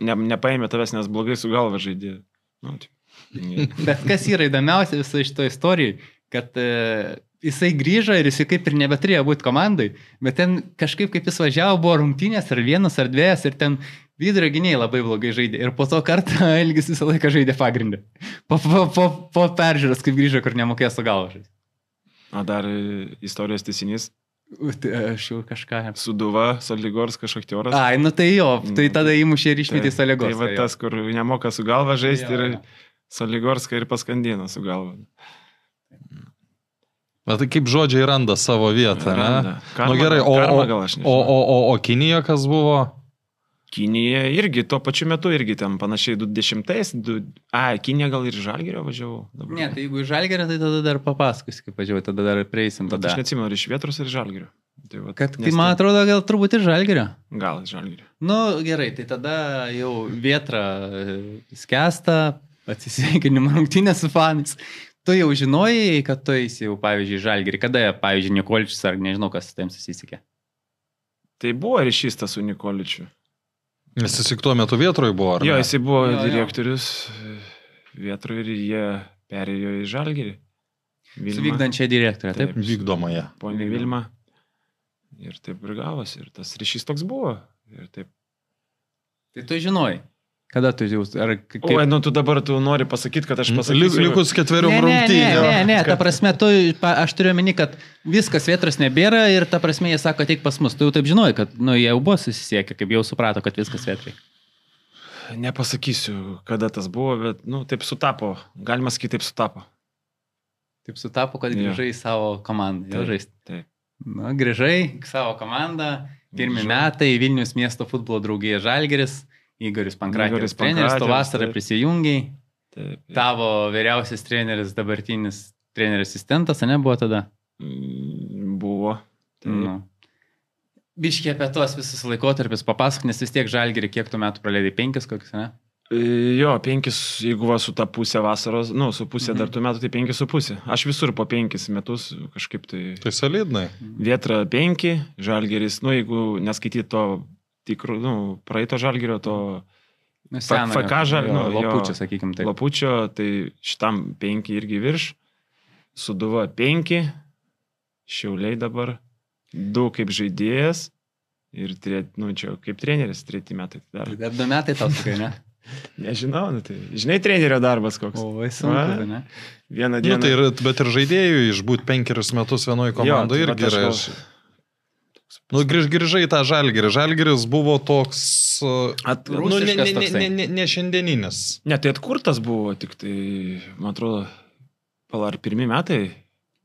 ne, nepaėmė tavęs, nes blogai su galva žaidė. Nu, tai- Bet kas yra įdomiausia viso šito istorijoje, kad e, jisai grįžo ir jisai kaip ir nebeturėjo būti komandai, bet ten kažkaip kaip jis važiavo, buvo rungtynės ar vienas ar dviejas ir ten vidurio gyniai labai blogai žaidė. Ir po to kartą Elgis visą laiką žaidė pagrindę. Po, po, po, po peržiūros, kaip grįžo, kur nemokėjo su galva žaisti. O dar e, istorijos tiesinys. U, tai Aš jau kažką. Suduva, Soligors kažkoktioras. Ai, nu tai jo, tai tada įmušė ir išmetė Salegos. Tai va tas, kur nemoka su galva žaisti Jo, ir jo. Soligorską ir paskandino su galva. Bet tai kaip žodžiai randa savo vietą, ne? Randa. Karma, Nu gerai, o, karma o, o, o, o Kinija kas buvo? Kinija irgi tuo pačiu metu irgi ten panašiai 20-ais. Du... A, Kinija gal ir Žalgerio važiavau. Dabar. Ne, tai jeigu žalgerio, tai tada dar papasakosiu, kaip važiuoju, tada dar prieisim. Bet Tada. aš neatsimenu, ar iš Vietros ar iš Žalgerio. Tai, va, Kad, tai nes man ten- atrodo, gal turbūt ir žalgerio. Gal iš Žalgerio. Nu gerai, tai tada jau vietra e, skęsta, atsisveikinimo rungtynė su fanais. Tu jau žinojai, kad tu eisi jau, pavyzdžiui, žalgerį. Kada, pavyzdžiui, Nikolčius ar nežinau, kas su tavim susisiekė. Tai buvo ryšys tas su Nikoličiu. Nes jis tik tuo metu vietroje buvo, ar Jo, ne? jisai buvo Jo, jo. direktorius Vietroje ir jie perėjo į Žalgerį. Su vykdančia direktorė, taip? Taip. Vykdomąją. Pone Vilma. Ir taip ir gavosi. Ir tas ryšys toks buvo. Ir taip. Tai tu žinojai. Kada tu jau... Ar kaip... Oi, nu tu dabar tu nori pasakyti, kad aš pasakysiu. likus ketveriom Ne, ne, ne, rungtynėm. ne, ne, ta prasme, tu, aš turiu omeny, kad viskas vietros nebėra ir ta prasme jie sako, ateik pas mus. Tu jau taip žinojai, kad nu, jie jau buvo susisiekę, kaip jau suprato, kad viskas vietrai. Nepasakysiu, kada tas buvo, bet, nu, taip sutapo. Galima sakyti, taip sutapo. Taip sutapo, kad grįžai į savo komandą. Jau Taip, žaisti. taip. Na, grįžai į savo komandą. Pirmi metai Vilnius miesto futbolo draugija Žalgeris, Igoris Pankratijos Igoris treneris, tu vasarą taip. prisijungiai. taip. Tavo vyriausias treneris, dabartinis trenerio asistentas, ar ne buvo tada? Mm, Buvo. Taip. Nu. Biškiai apie tuos visus laikotarpius papasakok, nes vis tiek Žalgerį kiek tu metų praleidai, penkis kokius, ne? E, Jo, penkis, jeigu va su ta pusė vasaros, nu, su pusė Mhm. mhm. dar tų metų, tai penkis su pusė. Aš visur po penkis metus kažkaip tai... Tai solidnai. Vietra penki, žalgeris, nu, jeigu neskaityti to tikro, nu, praeito žalgerio, to Nu, Fa- FK žal- jo, nu, jo. Lopučio, sakykim, taip. lapučio, tai šitam penki irgi virš, suduva penki, šiauliai dabar, du kaip žaidėjas ir, tre, nu, čia kaip treneris, treti metai. Dar. Tai Dar du metai tau sakai, ne? Nežinau, nu, tai žinai, trenerio darbas koks. O, vai sunku, Va. tai ne? Vieną Nu, dieną. tai ir, bet ir žaidėjų išbūti penkerius metus vienoje komandoje irgi tai vat yra. aš Nu, grįž, grįžai į tą žalgerį. Žalgeris buvo toks... uh, At, Nu, ne, ne, ne, ne, ne, ne šiandieninis. Ne, tai atkurtas buvo, tik tai, man atrodo, pala ar pirmi metai.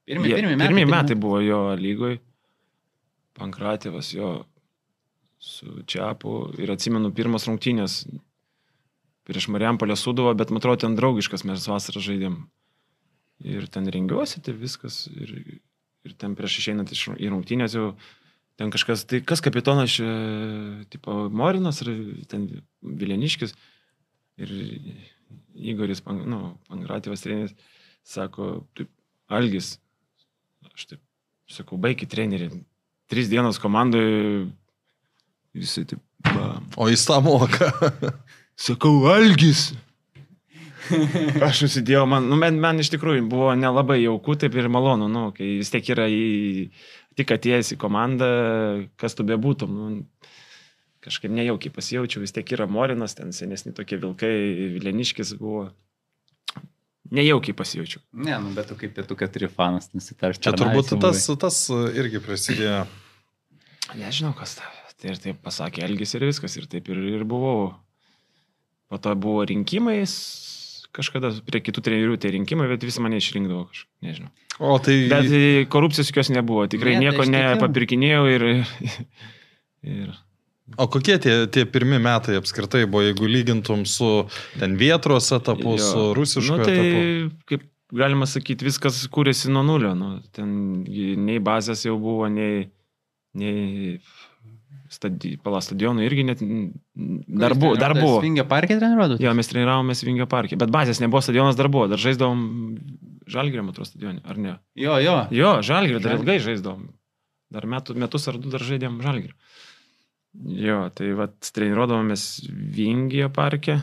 Pirmi, Jie- pirmi metai. Pirmi tai metai buvo jo lygoj. Pankratėvas jo su Čiapu. Ir atsimenu pirmas rungtynės prieš Mariampolę Sudovą, bet man atrodo, ten draugiškas mes vasarą žaidėm. Ir ten rengiuosi, tai viskas. Ir, ir ten prieš išeinant iš, į rungtynės jau ten kažkas, tai kas kapitonas, čia, tipo Morinas ar ten Vileniškis. Ir Igoris, Pan- nu, Pangratyvas treneris, sako, taip, Algis, aš taip, sakau, baigi trenerį, tris dienas komandoje, visi taip, ba. O jis tą moka. sakau, Algis. Aš susidėjau, man, nu, man, man iš tikrųjų buvo nelabai jauku, taip ir malonu, nu, kai vis tiek yra į, tik atėjęs į komandą, kas tu bebūtum, nu, kažkaip nejaukiai pasijaučiau, vis tiek yra Morinas, ten senesni tokie vilkai, Vileniškis buvo. Nejaukiai pasijaučiau. Ne, nu, bet tu kaip pietų keturi fanas nusitarš. Čia turbūt tas, tas irgi prisidėjo. Nežinau, kas ta. Tai ir taip pasakė Elgis ir viskas, ir taip ir, ir buvau. Po to buvo rinkimai, s- kažkada prie kitų trenerių tie rinkimai, bet visi mane išrinkdavo kažkaip, nežinau. O tai... Bet e, korupcijos jokios nebuvo, tikrai Ne, tai nieko aš tikiu. nepapirkinėjau ir... ir O kokie tie, tie pirmi metai apskritai buvo, jeigu lygintum su ten vietros etapu, Jo. su rusišku nu, tai, etapu? kaip galima sakyti, viskas kūrėsi nuo nulio. Nu, ten nei bazės jau buvo, nei, nei stadi, pala stadionų irgi net dar buvo. Dar buvo. Vingio parke treniruodų? Jo, mes treniravomės Vingio parke, bet bazės nebuvo, stadionas dar buvo, dar žaisdavom Žalgirį, man atrodo, stadionį, ar ne? Jo, jo. Jo, Žalgirį dar ilgai žaisdavom. Dar metų, metus ar du dar žaidėm Žalgirį. Jo, tai va, treniruodavomės Vingio parke.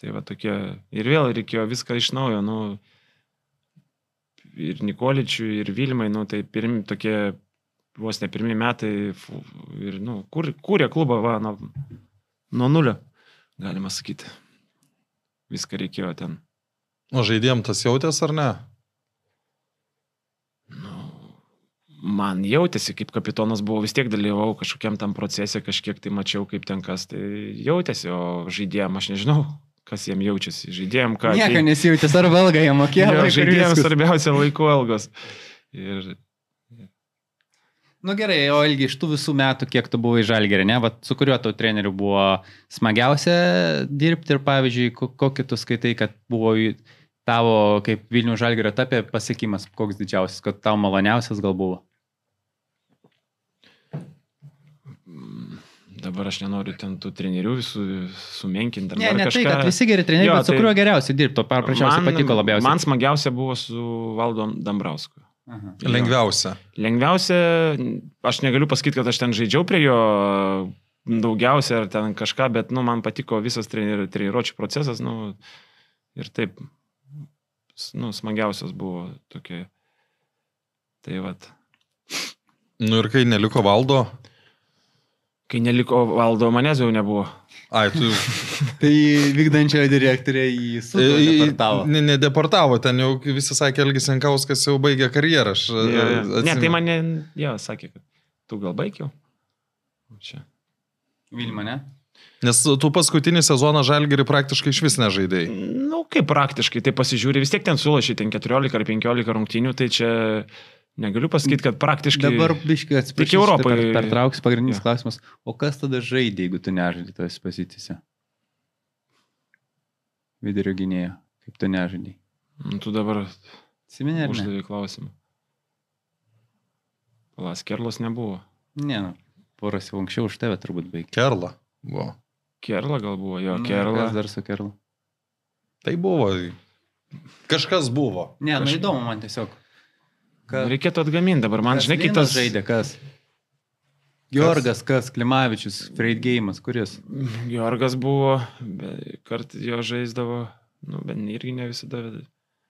Tai va tokie. Ir vėl reikėjo viską iš naujo, nu. ir Nikoličiui, ir Vilmai, nu, tai pirmi tokie, vos ne pirmie metai, ir, nu, kur, kūrė klubą, va, nuo, nuo nulio, galima sakyti. Viską reikėjo ten. O žaidėjom tas jautės ar ne? Nu, man jautėsi, kaip kapitonas buvo, vis tiek dalyvau kažkokiam tam procese, kažkiek tai mačiau, kaip ten kas, tai jautėsi, o žaidėjim aš nežinau, kas jiem jaučiasi. Žaidėjim, ką... Nieko nesijūtis, ar valgai jie mokėjo. Viskas. svarbiausia laiko algos. Ir Nu gerai, o ilgi iš tų visų metų, kiek tu buvai žalgerė, ne? Vat su kuriuo tau treneriu buvo smagiausia dirbti ir pavyzdžiui, ko- kokį tu skaitai, kad buvo tavo kaip Vilnių žalgerio tapė pasiekimas, koks didžiausias, kad tau maloniausias gal buvo. mm, dabar aš nenoriu ten tų trenerių visų sumenkinti. Ne, ne kažką. tai, kad visi geri treneriai, bet su tai- kuriuo geriausiai dirbti, o paprasčiausiai patiko labiausiai. Man smagiausia buvo su Valdom Dambrausku. Aha. Lengviausia. Lengviausia, aš negaliu pasakyti, kad aš ten žaidžiau prie jo daugiausia ar ten kažką, bet nu, man patiko visas treni- treniruočio procesas. Nu, ir taip, nu, smagiausias buvo tokie. Tai vad. Nu ir kai neliko valdo, Kai neliko valdo, manęs jau nebuvo. Ai, tu Tai vykdančiojo direktorė į į- ne, nedeportavo, ten jau visi sakė, Elgis Jankauskas jau baigė karjerą. Aš, Jo, jo. Ne, atsimenu. tai mane, jo, sakė, kad tu gal baigiau. Čia. Vilma, ne? Nes tu paskutinį sezoną Žalgerį praktiškai iš vis nežaidėjai. Nu, kaip praktiškai, tai pasižiūri, vis tiek ten sulošė, ten 14 ar 15 rungtynių, tai čia negaliu pasakyti, kad praktiškai... Dabar biškai atsiprašau. Tik Europai- Per, pertrauks pagrindinis Jo. klausimas. O kas tada žaidė, jeigu tu nežaidai tos pozicijose? Vidurio gynėjo. Kaip tu nežaidai? Nu, tu dabar Siminė ar ne? uždavė klausimą. Palas Kerlas nebuvo. Ne, nu, poras jau anksčiau už tave turbūt baigė. Kerla. Buvo. Kerla gal buvo, jo, Nu, Kerla. Kas dar su Kerlu? Tai buvo. Kažkas buvo. Ne, nu Kaž- įdomu man tiesiog. Ka... Reikėtų atgaminti dabar, man kas žinai, kitas žaidė, kas? Georgas, kas? Klimavičius, Freidgeimas, kuris? Jorgas buvo, bet kart jo žaisdavo, nu, bet irgi ne visada.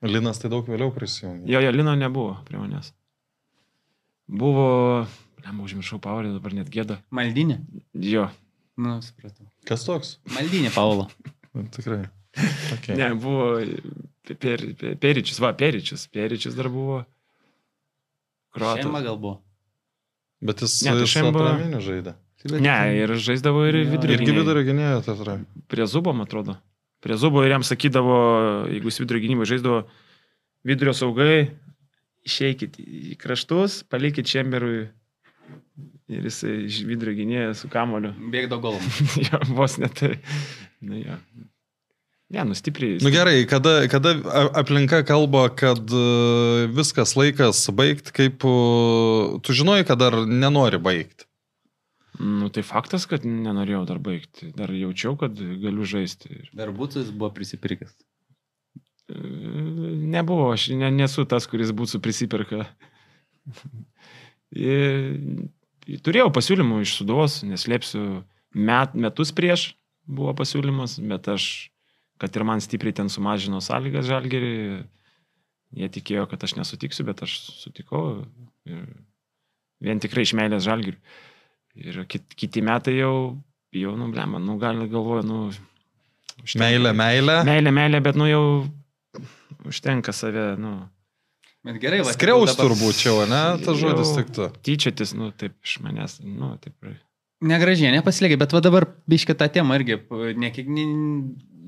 Linas tai daug vėliau prisijungė. Jo, jo, Lino nebuvo prie manęs. Buvo, ne, užmiršau pavardę, dabar net gėda. Maldinė? Jo, Nu, supratau. Kas toks? Maldinė, Paulo. Nu, Tikrai. Okay. ne, buvo per, per, Peričius, va, Peričius, Peričius dar buvo. Šeima Kroatas. gal buvo. Bet jis, Ne, tai jis atraminių žaidė. Ne, ir žaisdavo ir Jo. vidurio. Irgi vidurio gynėjo teatre. Prie Zubo, man atrodo. Prie Zubo ir jam sakydavo, jeigu jis vidurio gynybai žaisdavo, vidurio saugai, išeikit į kraštus, palikit Čemberui. Ir iš vidurio gynėjo su kamoliu. Bėgdo golom. jo, vos net. tai- Nu, jo. Ne, nu stipriai. Nu gerai, kada, kada aplinka kalba, kad e, viskas laikas baigti, kaip e, tu žinojai, kad dar nenori baigti. Nu, tai faktas, kad nenorėjau dar baigti. Dar jaučiau, kad galiu žaisti. Dar būtų jis buvo prisipirkęs. e, nebuvo, aš ne, nesu tas, kuris būtų prisipirka. Ir- Turėjau pasiūlymų iš Sudovos, neslėpsiu, met, metus prieš buvo pasiūlymas, bet aš, kad ir man stipriai ten sumažino sąlygas žalgerį, jie tikėjo, kad aš nesutiksiu, bet aš sutikau. Ir vien tikrai iš meilės žalgerių. Ir kit, kiti metai jau, jau, nu, blema, nu, gal galvoju, nu... užtenka. Meilė, meilė. Meilė, meilė, bet, nu, jau užtenka save, nu, Bet gerai, va. Skriaus dabar- turbūt čia, ne? Tas žodis tiktų. tyčiotis, nu, taip iš manęs, nu, taip. Negražiai, nepasilikė, bet va dabar biškit tą temą irgi, ne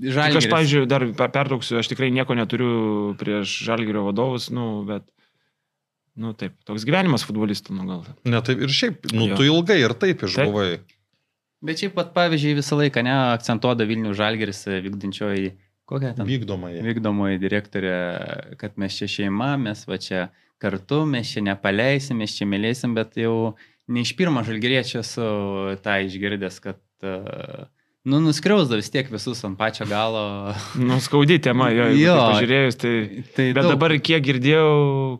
Žalgiris. aš, pavyzdžiui, dar per- pertrauksiu, aš tikrai nieko neturiu prieš žalgerio vadovus, nu, bet, nu, taip, toks gyvenimas futbolistų, nu, gal. Ne, taip ir šiaip, nu Jo. tu ilgai ir taip išbuvai. Bet šiaip pat pavyzdžiui visą laiką, ne, akcentuoda Vilnių Žalgeris e, vykdančioji, kokia ten Vykdomai. vykdomoji direktorė, kad mes čia šeima, mes va čia kartu, mes čia nepaleisim, mes čia mylėsim, bet jau ne iš pirmo žalgeriečio esu tą išgirdęs, kad, e, nu, nuskriausda vis tiek visus ant pačio galo. Nu, skaudi tema, jo, Jo. taip pažiūrėjus, tai... Tai Bet daug- dabar kiek girdėjau,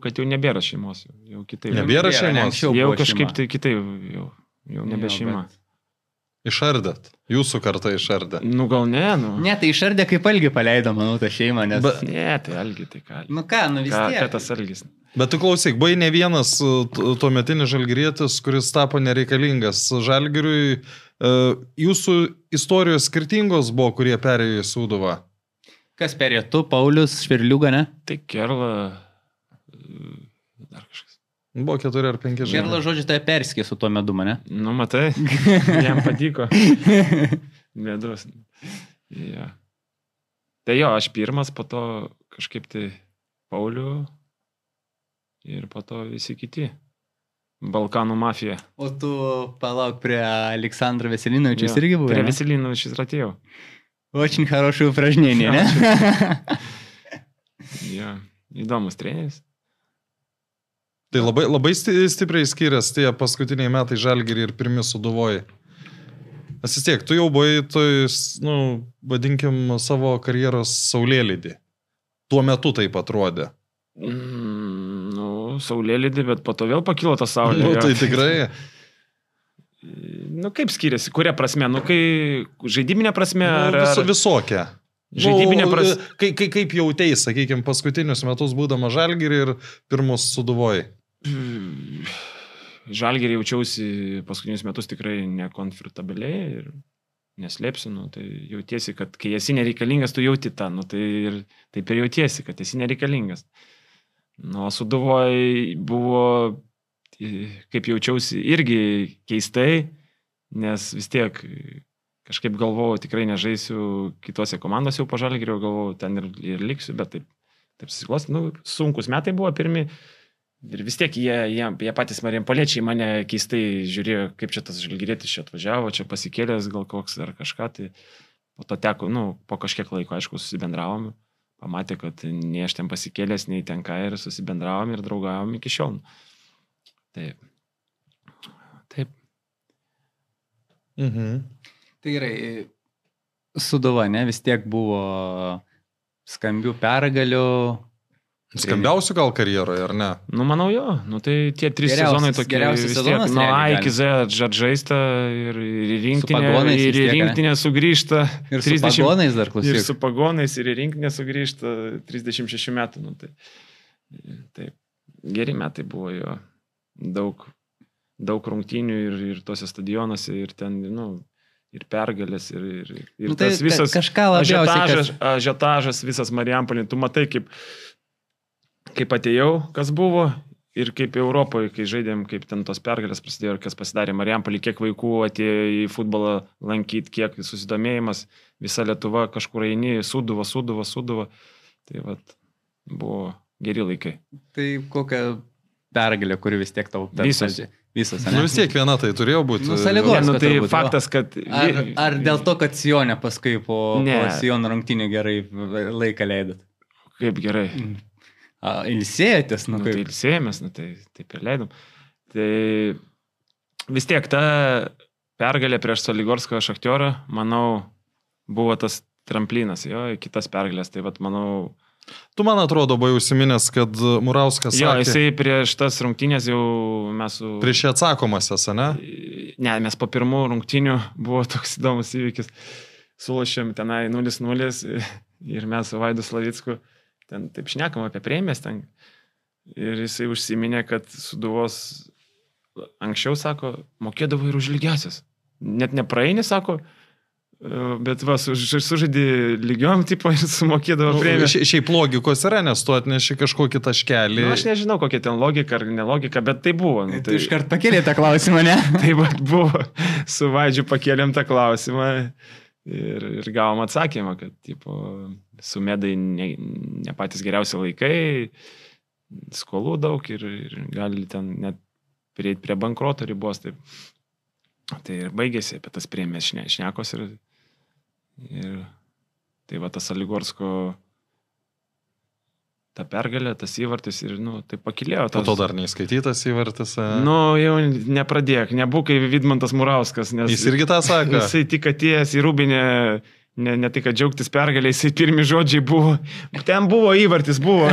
kad jau nebėra šeimos, jau, jau kitaip. Nebėra ne, šeimos? Jau buvo kažkaip šeima. tai kitaip, jau, jau nebe šeima. bet- Išardėt. Jūsų kartą išardė. Nu gal ne, nu. Ne, tai išardė kaip algi paleido, manau, tą šeimą, nes... Bet- Ne, tai algi, tai ką. Nu ką, nu vis tiek. ką tas algis? Bet tu klausyk, buvai ne vienas t- tuometinis žalgyrietis, kuris tapo nereikalingas žalgyriui. Uh, Jūsų istorijos skirtingos buvo, kurie perėjo į Sūduvą. Kas perėjo, tu, Paulius, Švirliuga, ne? Tai kerla. e, Dar kažkas. Buvo keturi ar penki Gerla žalgyriai. žodžiu, tai perskė su tuo medu mane. Nu, matai, jam patiko. Medus. Ja. Tai jo, aš pirmas, po to kažkaip tai Paulių ir po to visi kiti. Balkanų mafija. O tu palauk prie Aleksandro Veselinovičius Jo, irgi buvai. Prie ne? Veselinovičius ir atėjau. Очень хорошее упражнение, ne? Ja. Įdomus treneris. Tai labai, labai sti- stipriai skiriasi tie paskutiniai metai žalgyrį ir pirmi Sūduvoji. Nes vis tiek, tu jau buvai, toj, s- nu, vadinkim, savo karjeros saulėlydį. Tuo metu taip atrodė. Mm, nu, saulėlydį, bet po to vėl pakilo ta saulė. Nu, tai tikrai. Nu, kaip skiriasi, kuria prasme? Nu, kai žaidybinė prasme ar... Nu, viso, visokia. Žaidybinė Nu, pras- Kai, kai, kaip jautėjai, sakykime, paskutinius metus būdama žalgyrį ir pirmus Sūduvoji. Žalgerį jaučiausi paskutinius metus tikrai nekomfortabiliai ir neslėpsiu, nu, tai jautiesi, kad kai esi nereikalingas, tu jauti tą, nu, tai ir taip ir jautiesi, kad esi nereikalingas. Nu, o suduvoj buvo, kaip jaučiausi, irgi keistai, nes vis tiek kažkaip galvojau, tikrai nežaisiu kitose komandose jau po žalgerio, galvojau, ten ir, ir liksiu, bet taip, taip susiklosti, nu, sunkus metai buvo pirmi. Ir vis tiek jie, jie, jie patys marijampoliečiai mane keistai žiūrėjo, kaip čia tas žalgyrėtis čia atvažiavo, čia pasikėlęs gal koks ar kažką. Tai po to teko, nu, po kažkiek laiko, aišku, susibendravom. Pamatė, kad nei aš ten pasikėlęs, nei ten ką ir susibendravom ir draugavom iki šiol. Taip. Taip. Mhm. Tai gerai, Suduva, ne, vis tiek buvo skambių pergalių. Skambiausių gal karjeroje, ar ne? Nu, manau, jo. Nu, tai tie trys Geriausias- sezonai tokie. geriausias sezonas Nuo A iki Z žaidžaista ir, ir pagonais ir tiek, ane? rinktinę sugrįžta. Ir su pagonais dar Ir klausyk. su pagonais, ir į rinkinę sugrįžta 36 metų. Nu, tai, taip, geri metai buvo jo. Daug, daug rungtynių ir, ir tose stadionuose, ir ten, nu, ir pergalės, ir, ir, ir Nu, tai tas visas ka- kažką labiausiai, ažiotažas, kas- ažiotažas visas Marijampolė. Tu matai, kaip, kaip atėjau, kas buvo. Ir kaip Europoje, kai žaidėm, kaip ten tos pergalės prasidėjo ir kas pasidarė Marijampolį, kiek vaikų atėjo į futbolą lankyti, kiek susidomėjimas, visa Lietuva kažkur eini, suduvo, suduvo, suduvo. Tai vat, buvo geri laikai. Tai kokia pergalė, kuri vis tiek tau per Visos. Visos, Nu vis tiek viena tai turėjo būti. Nu, sąlygos. Ne, nu, tai turbūt, faktas, kad... Ar, ar dėl to, kad Sionė paskui po, po Siono rungtinių gerai laiką leidot? Kaip gerai. A, Ilsėjotės, nu Nu, tai kaip. ilsėjomės, nu, tai taip ir leidom. Tai vis tiek ta pergalė prieš Soligorsko šaktiorą, manau, buvo tas tramplinas, jo, į kitas pergalės. Tai vad, manau, Tu man atrodo, buvai užsiminęs, kad Murauskas jo, sakė, jisai prieš tas rungtynės jau mes su... prieš atsakomasias, ne? Ne, mes po pirmų rungtynių buvo toks įdomus įvykis. Sulošėm tenai 0-0 ir mes su Vaidu Slavicku ten taip šnekam apie premijas ten. Ir jisai užsiminė, kad suduvos anksčiau, sako, mokėdavo ir už lygiasias. Net nepraeini, sako, bet va, suž- sužaidė lygiom tipo ir sumokėdavo Nu, premiją. šia- Šiaip logikos yra, nes tu atneši kažkokį taškelį. Nu, aš nežinau, kokia ten logika ar nelogika, bet tai buvo. Nu, Tai iškart pakėlė tą klausimą, ne? Tai va, buvo, su Vaidžiu pakėlėm tą klausimą ir, ir gavom atsakymą, kad tipo, su medai ne, ne patys geriausi laikai, skolų daug ir, ir gali ten net prieiti prie bankroto ribos. Tai, tai ir baigėsi apie tas priemės šne, šnekos ir, ir tai va tas Aligorsko ta pergalė, tas įvartis ir, nu, tai pakilėjo. Tas, to dar neįskaitytas įvartis. a? Nu, jau nepradėk, nebūk kaip Vidmantas Murauskas, nes Jis irgi tą sako. jisai tik atėjęs į Rūbinę, ne, ne tik, kad džiaugtis pergalė, jisai pirmi žodžiai buvo, ten buvo įvartis, buvo.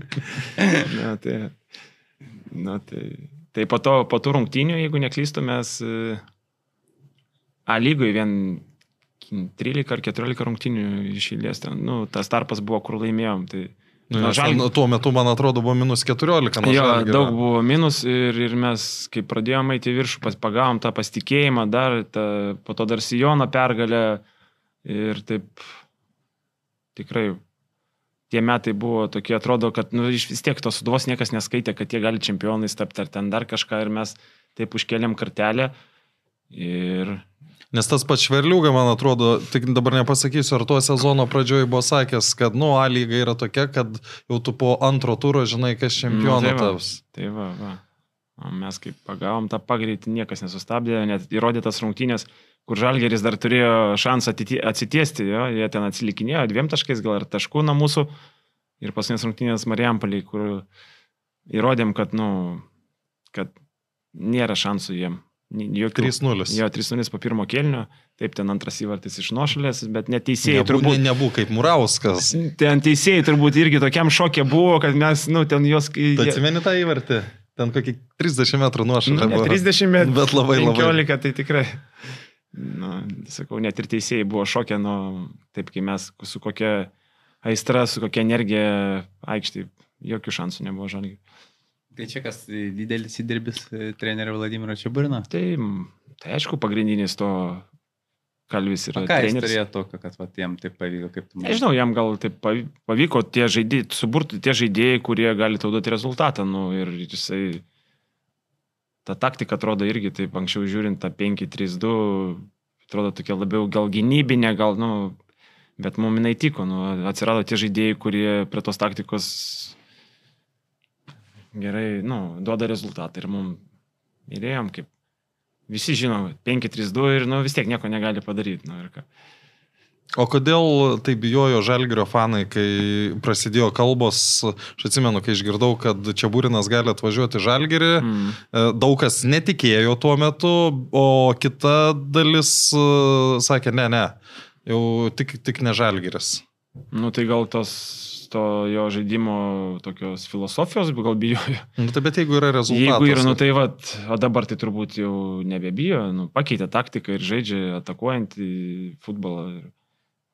na, tai, na, tai, tai po to, po tų rungtynių, jeigu neklystu, mes, e, A lygoje vien 13 ar 14 rungtinių išėlės ten. Nu, tas tarpas buvo, kur laimėjom. Tai, Na, Žalg- ten Tuo metu, man atrodo, buvo minus 14. nuo jo, Žalgirio. daug buvo minus ir, ir mes, kai pradėjome eiti į viršų, pas- pagavom tą pasitikėjimą, dar tą, po to dar Sijono pergalę ir taip tikrai tie metai buvo tokie, atrodo, kad nu, iš vis tiek tos suduvos niekas neskaitė, kad jie gali čempionais tapti ar ten dar kažką ir mes taip užkeliam kartelę. Ir Nes tas pats Šverliuga, man atrodo, tik dabar nepasakysiu, ar tuo sezono pradžioje buvo sakęs, kad, nu, A lyga yra tokia, kad jau tu po antro turo žinai, kas čempionu tai va, taps. Tai va, va. O mes kaip pagavom tą pagreitį, niekas nesustabdė, net įrodytas rungtynės, kur Žalgeris dar turėjo šansą atiti- atsitiesti, jo, jie ten atsilikinėjo dviem taškais, gal ir taškų nuo mūsų. Ir paskutinės rungtynės Marijampolį, kur įrodėm, kad, nu, kad nėra šansų jiem. Jokių. 3-0. Jo, 3-0 po pirmo kelnio, taip ten antras įvartis iš nuošalės, bet neteisėjai Nebū, turbūt. ne, nebū kaip Murauskas. Ten teisėjai turbūt irgi tokiam šokė buvo, kad mes, nu, ten jos... Tu atsimeni tą įvartį? Ten kokį 30 metrų Nu, nuošalę buvo. 30, bet, Bet labai, labai. 15, tai tikrai. Nu, sakau, net ir teisėjai buvo šokę, nu, taip kai mes su kokia aistra, su kokia energija aikštė, jokių šansų nebuvo žalgiai. Tai čia kas didelis įdirbis e, trenerio Vladimiro Čiaburino. Tai, tai aišku, pagrindinis to kalvis yra ką jis turėjo tokio, kad vat, jam taip pavyko, kaip tu manai? Nežinau, jam gal taip pavyko tie žaidėjai, suburti tie žaidėjai, kurie gali tau duoti rezultatą. Nu, ir jisai, ta taktika atrodo irgi taip anksčiau žiūrint tą 5-3-2, atrodo tokia labiau gal gynybinė, gal, nu, bet mum jinai tiko. Nu, atsirado tie žaidėjai, kurie prie tos taktikos gerai, nu, duoda rezultatą. Ir mum įdėjom, kaip visi žino, 5-3-2 ir, nu, vis tiek nieko negali padaryti. Nu. O kodėl tai bijojo Žalgirio fanai, kai prasidėjo kalbos, aš atsimenu, kai išgirdau, kad čia Būrinas gali atvažiuoti Žalgirį, Mm. e, daug kas netikėjo tuo metu, o kita dalis e, sakė, ne, ne, jau tik, tik ne Žalgiris. Nu tai gal tos to jo žaidimo tokios filosofijos, gal bijojo. Nu, tai bet jeigu yra rezultatas. Jeigu yra, nu tai vad, o dabar tai turbūt jau nebebijo, nu, pakeitė taktiką ir žaidžia atakuojantį futbolą. Ir,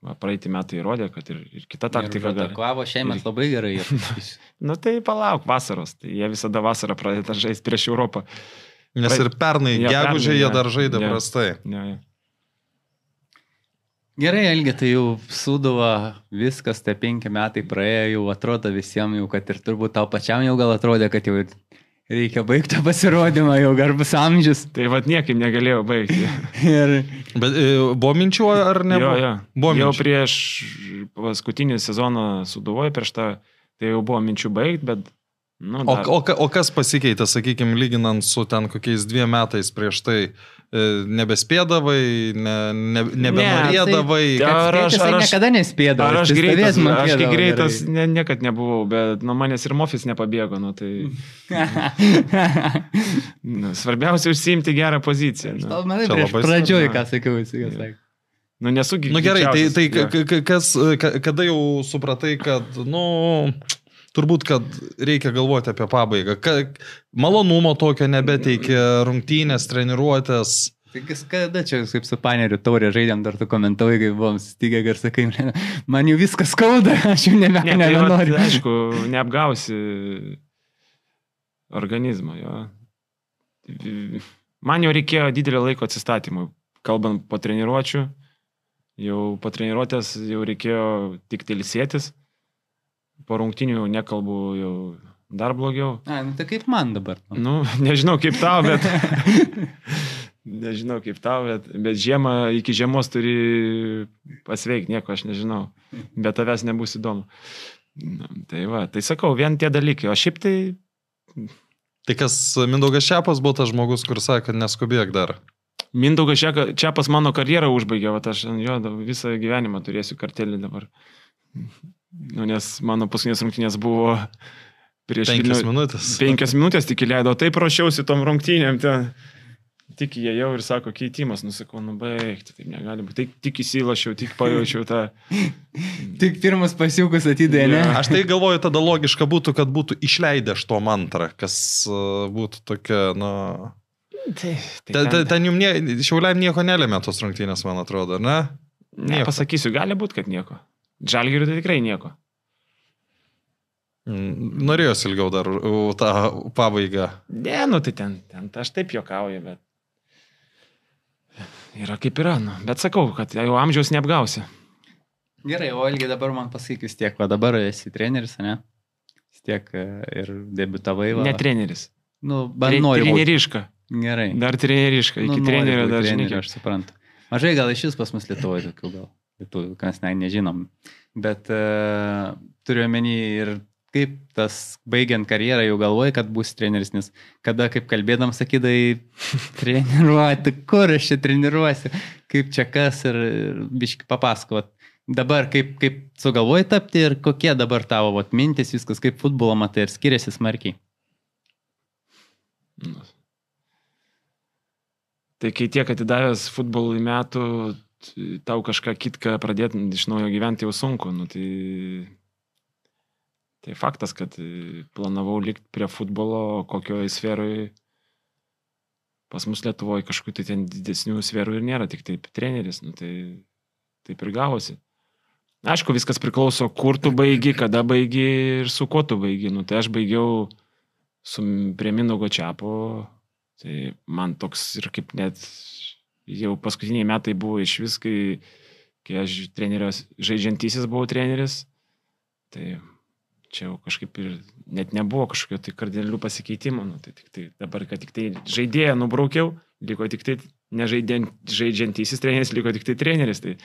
va, praeitį metai įrodė, kad ir, ir kita taktika gali. Kvavo šeimas labai gerai. Nu tai palauk vasaros, tai jie visada vasarą pradeda žaisti prieš Europą. Nes ir pernai, Jo, gegužė jie dar žaidė Jo. prastai. Ne, ne. Gerai, Elgi, tai jau suduva, viskas, tie penki metai praėjo, jau atrodo visiems, jau, kad ir turbūt tau pačiam jau gal atrodė, kad jau reikia baigti pasirodymą, jau garbus amžius. Tai vad niekaip negalėjau baigti. Ir Bet e, buvo minčių ar ne? Jo, jo. Buvo jau minčių. prieš paskutinį sezoną suduvoju, prieš tą, tai jau buvo minčių baigti, bet... Nu, O, dar- o, ka- o kas pasikeitė, sakykime, lyginant su ten kokiais dviem metais prieš tai? E, Nebespėdavai, ne, ne, nebenorėdavai. tai- kad Ar aš- tai ar aš- niekada nespėdavo. Ar aš greitas, aš kai greitas gerai. ne, niekad nebuvau, bet nuo manęs ir mofis nepabėgo, nu, tai nu, svarbiausia užsiimti gerą poziciją. Nu, manai, pradžioj, ką sakiau, jis sakė. nu nesu Na nu, gerai, tai, tai ka- kas, ka- kada jau supratai, kad, nu, turbūt, kad reikia galvoti apie pabaigą. Ka, malonumo tokio nebeteikia rungtynės, treniruotės. Tai kas kada čia, kaip su paneriu taurė žaidėm, dar tu komentavai, kai buvom stigę ir sakai, "Blen, man jau viskas skauda, aš jau nebe, Ne, tai vat, nebenoriu. aišku, neapgausi organizmą. Jo. Man jau reikėjo didelio laiko atsistatymui, kalbant po treniruočių. Jau po treniruotės jau reikėjo tik tilsėtis. Po rungtinių nekalbu jau dar blogiau. A, nu tai kaip man dabar. Nu, nežinau kaip tau, bet... nežinau kaip tau, bet, bet žiemą iki žiemos turi pasveikti, nieko aš nežinau. Bet tavęs nebus įdomu. Na, tai va, tai sakau, vien tie dalykai. O šiaip tai, Tai kas Mindaugas Šiapas buvo tas žmogus, kur sakė, kad neskubėk dar. Mindaugas čia, čia pas mano karjerą užbaigė, o aš jo visą gyvenimą turėsiu kartelį dabar. Nu, nes mano paskutinės rungtynės buvo prieš Penkias Vilnių- minutės. Penkias minutės tik įleido, taip ruošiausi tom rungtynėm ten. Tik įėjau ir sako, keitimas, nusakau, nu baigti, taip negali būti. Tik, tik įsilašiau, tik pajaučiau tą. Tik pirmas pasiūkus atidėjo, ne? Jo. Aš tai galvoju, tada logiška būtų, kad būtų išleidę iš to mantrą, kas e, būtų tokia, na... Tai, tai Ten, ten, ten jums nie, šiauliam nieko nelėmė tos rungtynės, man atrodo, ne? nieko. Nepasakysiu, gali būti, kad nieko. Žalgiriui tai tikrai nieko. Mm, Norėjosi ilgiau dar tą pabaigą. Ne, nu tai ten, ten aš taip juokauju, bet. Yra kaip yra, nu. Bet sakau, kad jau amžiaus neapgausi. Gerai, o Ilgi dabar man pasakyk vis tiek, va dabar esi treneris, ne? Vis tiek e, ir debitavai. Va. Ne treneris. Nu, Tre- bet noriu. būt. Treneriška. Gerai. Dar treneriška. Iki Nu, trenerio dar žinai. Aš suprantu. Mažai gal iš vis pas mus Lietuvoje tokių gal. Lietuvių, kas ne, nežinom. Bet uh, turiu omeny ir kaip tas baigiant karjerą jau galvoji, kad bus treneris, nes kada kaip kalbėdam sakydai, treniruoti, kur aš čia treniruosi, kaip čia kas ir, ir biški papasakot. Dabar kaip, kaip sugalvoji tapti ir kokie dabar tavo vat, mintis, viskas kaip futbolo matai ir skiriasi smarkiai. Tai kai tiek atidavęs futbolui metų, tau kažką kitką pradėti iš naujo gyventi jau sunku. Nu, tai, tai faktas, kad e, planavau likti prie futbolo, kokioje sferoje. Pas mus Lietuvoje kažkokių tai ten didesnių sferų ir nėra, tik taip treneris. Nu, tai taip ir gavosi. Aišku, viskas priklauso, kur tu baigi, kada baigi ir su kuo tu baigi. Nu, tai aš baigiau su prie Minugo Čiapo, tai man toks ir kaip net jau paskutiniai metai buvo iš vis, kai, aš treneris, žaidžiantysis buvau treneris, tai čia jau kažkaip ir net nebuvo kažkokio tai kardinalių pasikeitimų, nu, tai tik tai dabar, kad tik tai žaidėją nubraukiau, liko tik tai nežaidžiant, žaidžiantysis treneris, liko tik tai treneris, tai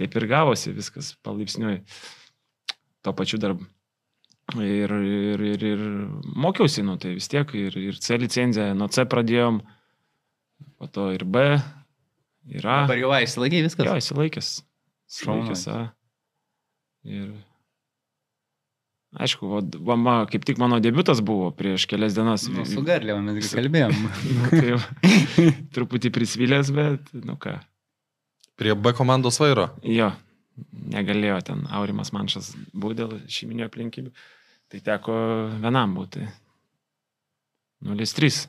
taip ir gavosi viskas palaipsniui. Tuo pačiu dar Ir, ir, ir, ir mokiausi, nu tai vis tiek, ir, ir C licenciją, nuo C pradėjom, po to ir B, ir A. Dabar jau išsilaikiai viskas. Jo, įsilaikęs. Įsilaikęs Šaunu. A. Ir. Aišku, va, va, kaip tik mano debutas buvo prieš kelias dienas. Nu, su Garliava mes kalbėjom. Nu, tai va, truputį prisvilęs, bet, nu ką. Prie B komandos vairo. Jo, negalėjo ten Aurimas Manšas būti dėl šeiminio aplinkybių. Tai teko vienam būti. 0-3.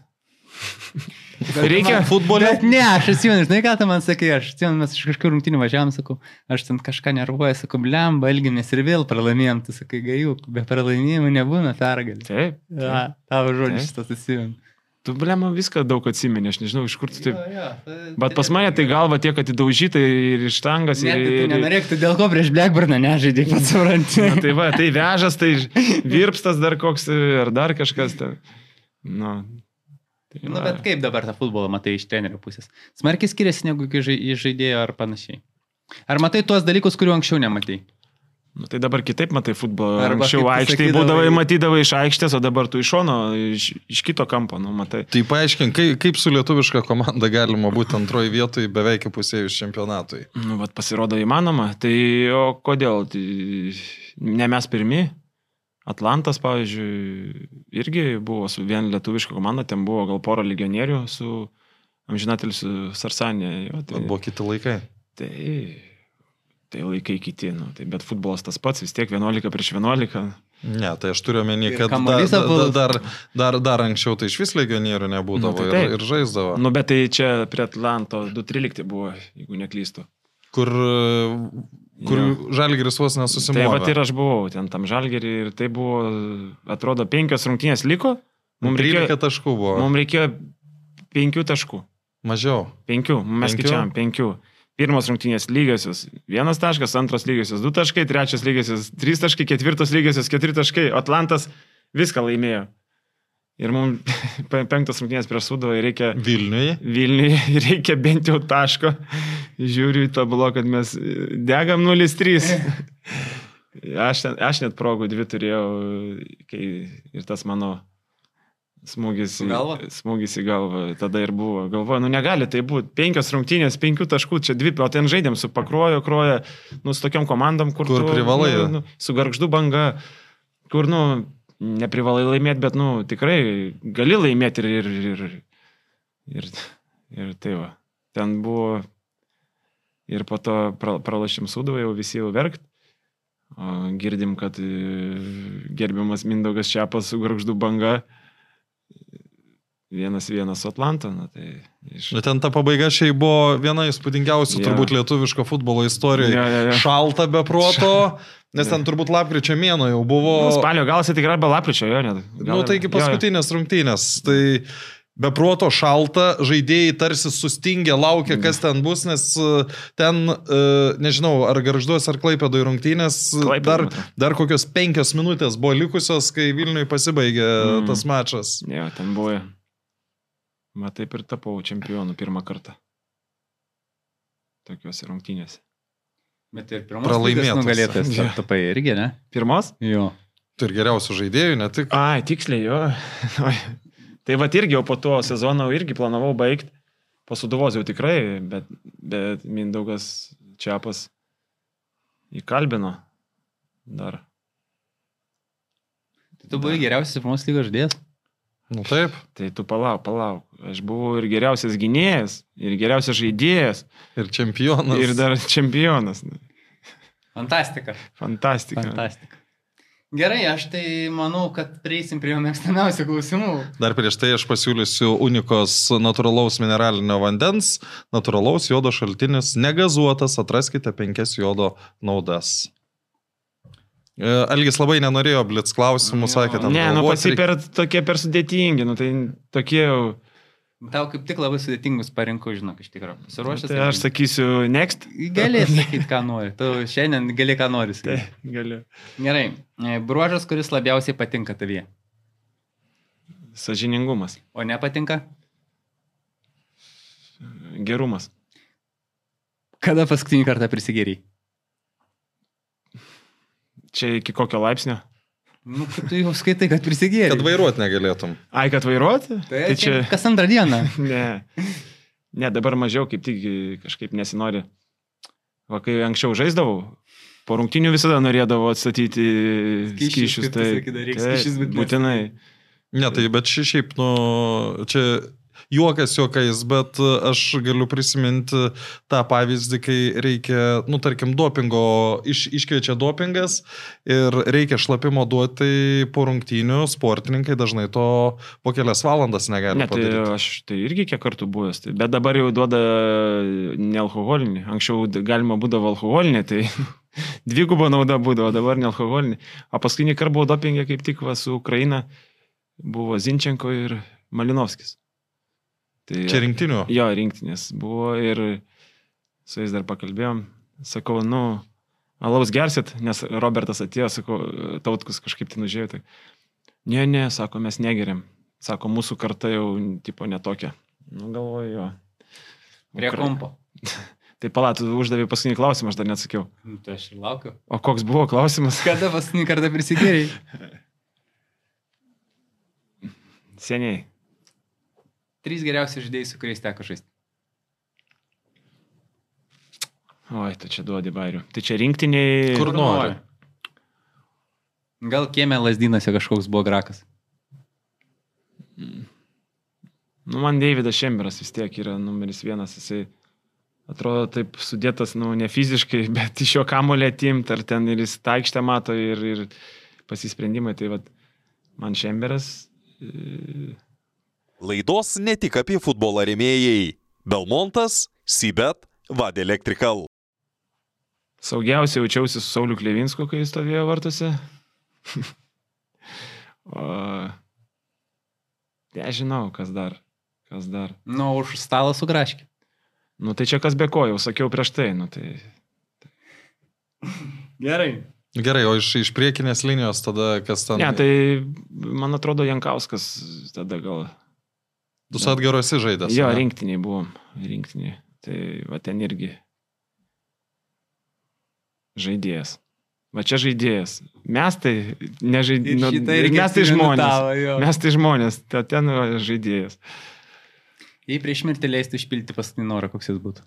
Reikia. Futbole. Bet ne, aš atsimenu, žinai, ką tu man sakai, aš atsimenu, mes iš kažkur rungtynį važiavam, sakau, aš ten kažką nervuoju, sakau, blemba, elgimės ir vėl pralaimėjom, tu sakai, gajų, be pralaimėjimų nebūna pergalė. Taip. Ja, tavo žodžius Taip. tas atsimenu. Tu, blema, viską daug atsimeni, aš nežinau, iš kur tu taip. Jo, Bet pas mane tai galva tiek atidaužyta ir iš tangas. Ne, tai ir, nenorėk, tu dėl ko prieš Blackburną nežaidai, pats supranti. Na, tai va, tai vežas, tai virpstas dar koks ar dar kažkas. Tai, nu, tai Nu, va. bet kaip dabar tą futbolą matai iš trenerio pusės? Smarkiai skiriasi negu iš žaidėjo ar panašiai. Ar matai tuos dalykus, kuriuų anksčiau nematai? Nu, tai dabar kitaip matai futbolą. Arba Anksčiau aikštėje būdavai, matydavai iš aikštės, o dabar tu iš šono, iš, iš kito kampo, nu, matai. Tai paaiškink, kaip, kaip su lietuviška komanda galima būti antroji vietoje beveik pusėjus čempionatui. Nu, vat pasirodo įmanoma. Tai o kodėl? Tai, ne mes pirmi. Atlantas, pavyzdžiui, irgi buvo su vien lietuviška komanda, ten buvo gal pora legionierių su amžinatelisiu Sarsanė. Jo, Tai buvo kiti laikai. tai, tai laikai kiti, nu, tai, bet futbolas tas pats, vis tiek 11 prieš 11. Ne, tai aš turiu omeny, kad da, kamuolys da, da, apvalus. dar, dar, dar anksčiau tai iš vis legionierių nebūdavo Nu, tai ir, ir žaisdavo. Nu, bet tai čia prie Atlanto 2.13 buvo, jeigu neklystu. Kur, kur Jo. žalgeris vos Tai nesusimovė. va ir aš buvau ten tam žalgerį ir tai buvo, atrodo, penkios rungtynės liko. Mums 13 reikėjo, taškų buvo. mums reikėjo penkių taškų. Mažiau. Penkių, mes Penkių? skaičiavam penkių. Pirmos rungtynės lygiosios vienas taškas, antros lygiosios du taškai, trečias lygiosios trys taškai, ketvirtos lygiosios keturi taškai. Atlantas viską laimėjo. Ir mums penktos rungtynės prieš Sudovą reikia Vilniui. Vilniui reikia bent jau taško. Žiūriu į tą bloką, kad mes degam 0-3. Aš, aš net progų dvi turėjau, kai ir tas mano smūgis, į- smūgis į galvą tada ir buvo. Galvoju, nu negali tai būti. Penkios rungtynės, penkių taškų, čia dvi, o ten žaidėm su pakruojo, kroja, nu su tokiom komandom, kur, Kur tu, privalai. Nu, nu, su garždu banga, kur, nu, neprivalai laimėti, bet, nu, tikrai gali laimėti ir, ir, ir, ir, ir tai va. Ten buvo ir po to pra- pralašėm sudavą, jau visi jau verkt. O girdim, kad e, gerbiamas Mindaugas Čiapas su garždu banga vienas vienas su Atlanta. Na, tai iš... Bet ten ta pabaiga šiai buvo viena įspūdingiausių Jo. turbūt lietuviško futbolo istorijoje. Jo, jo, jo. Šalta be proto, nes ten turbūt lapkričio mėno jau buvo. Nu, spalio galas tai tikrai arba lapkričio, jo, net. Na, nu, taigi paskutinės rungtynės. Tai be proto šalta, žaidėjai tarsi sustingę, laukia, kas ten bus, nes e, ten, e, nežinau, ar garžduos, ar klaipėdoj rungtynės, Klaipėdoj, dar, matau. dar kokios penkios minutės buvo likusios, kai Vilniui pasibaigė Mm. tas mačas. Jo, ten buvo. Man taip ir tapau čempionu pirmą kartą. Tokiuose rungtynėse. Bet ir pirmas Pralaimėtas. nugalėtas. Jo. Tapai irgi, ne? Pirmos? Jo. Tai ir geriausių žaidėjų, ne tik. Ai, tiksliai, jo. Tai va irgi jau po to sezono irgi planavau baigti. Po suduvos jau tikrai, bet, bet Mindaugas Čiapas įkalbino dar. Tai tu buvai geriausias pirmos lygos žaidėjas. Nu taip. Tai tu palauk, palauk. Aš buvau ir geriausias gynėjas, ir geriausias žaidėjas, Ir čempionas. ir dar čempionas. Fantastika. Fantastika. Fantastika. Gerai, aš tai manau, kad prieisim prie mėgstamiausių klausimų. Dar prieš tai aš pasiūlysiu unikos natūralaus mineralinio vandens, natūralaus jodo šaltinis, negazuotas, atraskite penkias jodo naudas. E, Algis labai nenorėjo blitz klausimų, Jo. sakė, ten Ne, nu pasi per tokie per sudėtingi, nu tai tokie jau. Tau kaip tik labai sudėtingus parinkau, žinok, iš tikrųjų. Pasiruošęs? Tai aš sakysiu, next. Gali sakyti, ką nori. Tu šiandien gali, ką nori Tai sakyti. galiu. Gerai. E, Bruožas, kuris labiausiai patinka tavyje. Sažiningumas, O nepatinka? gerumas. Kada paskutinį kartą prisigeriai? Čia iki kokio laipsnio? Nu, kad tu jau skaitai, kad prisigeriai. Kad vairuoti negalėtum. Ai, kad vairuoti? Tai, tai čia kas antrą dieną. Ne. Ne, dabar mažiau kaip tik kažkaip nesinori. Va, kai anksčiau žaisdavau, po rungtinių visada norėdavau atstatyti Skysčius, skyšius. kaip tu Tai reiks skysčius būtinai. Ne, tai bet ši šiaip, nu, čia juokas juokais, bet e, aš galiu prisiminti tą pavyzdį, kai reikia, nu, tarkim, dopingo, iš, iškviečia dopingas ir reikia šlapimo duoti po rungtynių, sportininkai dažnai to po kelias valandas negali Ne, tai padaryti. aš tai irgi kiek kartų buvęs. Tai, bet dabar jau duoda nealkoholinį. Anksčiau galima būdavo alkoholinį, tai dvigubo nauda būdavo, dabar nealkoholinį. O paskutinį kartą buvo dopingė kaip tik va, su Ukraina, buvo Zinčenko ir Malinovskis. Tai, Čia rinktinių. Jo, rinktinės buvo ir su jais dar pakalbėjom. Sakau, nu, alaus gersit, nes Robertas atėjo, sakau, tautkus kažkaip tai nužėjo. Tai, ne, ne, sako, mes negeriam. Sako, mūsų karta jau, tipo, netokia. Nu, galvoju, jo. Prie Ukra- kompo. Tai palatų, uždavė paskutinį klausimą, aš dar neatsakiau. Nu, tai aš ir laukiu. O koks buvo klausimas? Kada paskutinį kartą prisigeriai? Seniai. Trys geriausi žaidėjai, su kuriais teko žaisti. Oi, tu čia duodi bairių. Tai čia rinktiniai. Kur nori. Gal kiemė lasdynose kažkoks buvo grakas. Nu, man Davidas Šemberas vis tiek yra numeris vienas. Jisai atrodo taip sudėtas, nu, ne fiziškai, bet iš jo kamulė atimt, ar ten ir jis taikštę mato ir, ir pasisprendimai. Tai vad, man Šemberas. e, Laidos ne tik apie futbolą remėjai. Belmontas, Sibet, Vad Electrical. Saugiausiai jaučiausi su Sauliu Klevinsku, kai jis stovėjo vartuose. o... Nežinau, kas dar. Kas dar. Nu, už stalą su graškiu. Nu tai čia kas be ko, jau sakiau prieš tai. Nu, tai... Gerai. Gerai, o iš, iš priekinės linijos tada kas ten? Ne, tai man atrodo Jankauskas tada gal. Tu su atgarosi žaidęs. Jo, ne? rinktiniai buvom. Rinktiniai. Tai va ten irgi. Žaidėjas. Va čia žaidėjas. Mes tai nežaidėjas. mes tai žmonės. Mes tai žmonės. Tai ten va, žaidėjas. Jei prieš mirtį leistų išpilti paskutinį norą, koks jis būtų.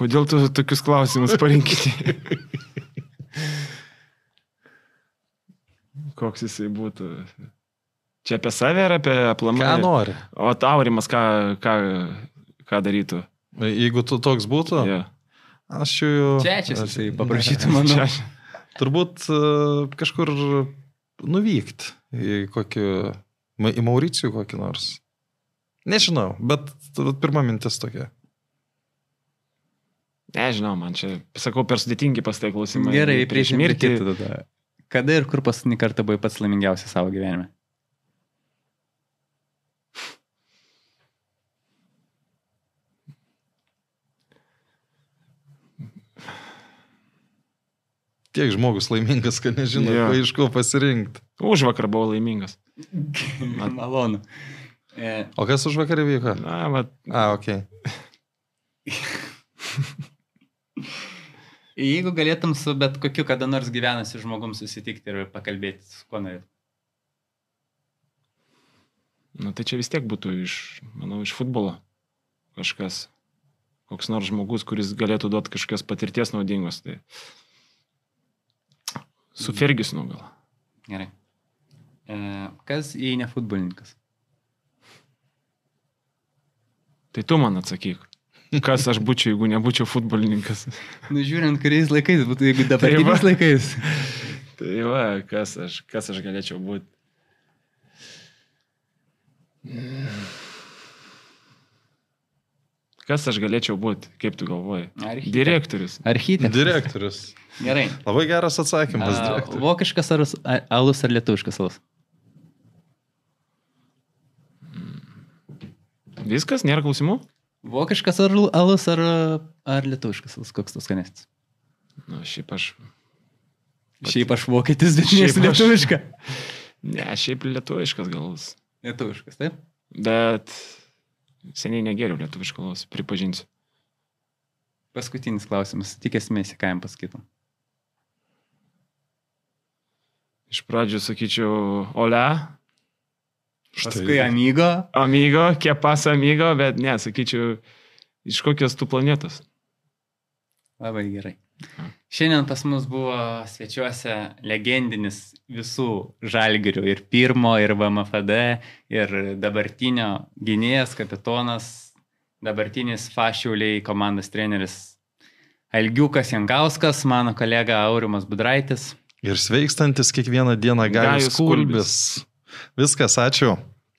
Kodėl tu tokius klausimus parinkti? Koks jisai būtų? Čia apie save ar apie aplamą? Ką nori? O taurimas ką, ką, ką darytų? Jeigu tu toks būtų, Ja. aš jau... Čia čia jisai paprašytų, manau. Čia- Turbūt e, kažkur nuvykti į kokį, į Mauricijų kokį nors. Nežinau, bet pirma mintis tokia. Nežinau, man čia, sakau, per sudėtingi pastai klausimai. Gerai, prieš mirtį. Kada ir kur paskutinį kartą buvai pats laimingiausias savo gyvenime? Tiek žmogus laimingas, kad nežino, ko iš ko pasirinkti. Už vakar buvau laimingas. Malonu. E, O kas už vakarį vyko? Na, va, A, ok. jeigu galėtum su bet kokiu kada nors gyvenasi žmogum susitikti ir pakalbėti, su kuo norėtum. nu, tai čia vis tiek būtų iš, manau, iš futbolo kažkas. Koks nors žmogus, kuris galėtų duoti kažkokios patirties naudingos. Tai su Fergisonu gal. Gerai. E, kas jei ne futbolininkas? Tai tu man atsakyk. Kas aš būčiau, jeigu nebūčiau futbolininkas. Nu, žiūrint, kuriais laikais būtų, jeigu dabartiniais va. laikais. Tai va, kas aš, kas aš galėčiau būti. Kas aš galėčiau būti, kaip tu galvoji? Architektas. Direktorius. Architektas. Direktorius. Gerai. Labai geras atsakymas. A, direktorius. vokiškas alus, a- alus ar lietuviškas alus? Viskas, nėra klausimų? Vokiškas ar alus ar, ar lietuviškas alus? Koks tas skanesnis? Na, šiaip aš. Šiaip aš vokietis, bet Šiaip nesu aš- lietuviška. Ne, šiaip lietuviškas galus. Lietuviškas, taip? Bet seniai negeriau lietuvišką galus, pripažinsiu. Paskutinis klausimas. Tikės mėsį, ką jam pasakytum. Iš pradžių sakyčiau, Ole, Paskui amigo. amigo, kepas amigo, bet ne, sakyčiau, iš kokios tu planetos. Labai gerai. Šiandien pas mus buvo svečiuose legendinis visų žalgirių ir pirmo, ir VMFD, ir dabartinio gynėjas, kapitonas, dabartinis fašiuliai komandos treneris Algiukas Jankauskas, mano kolega Aurimas Budraitis. Ir sveikstantis kiekvieną dieną Gajus Gajus Kulbis. Viskas, ačiū.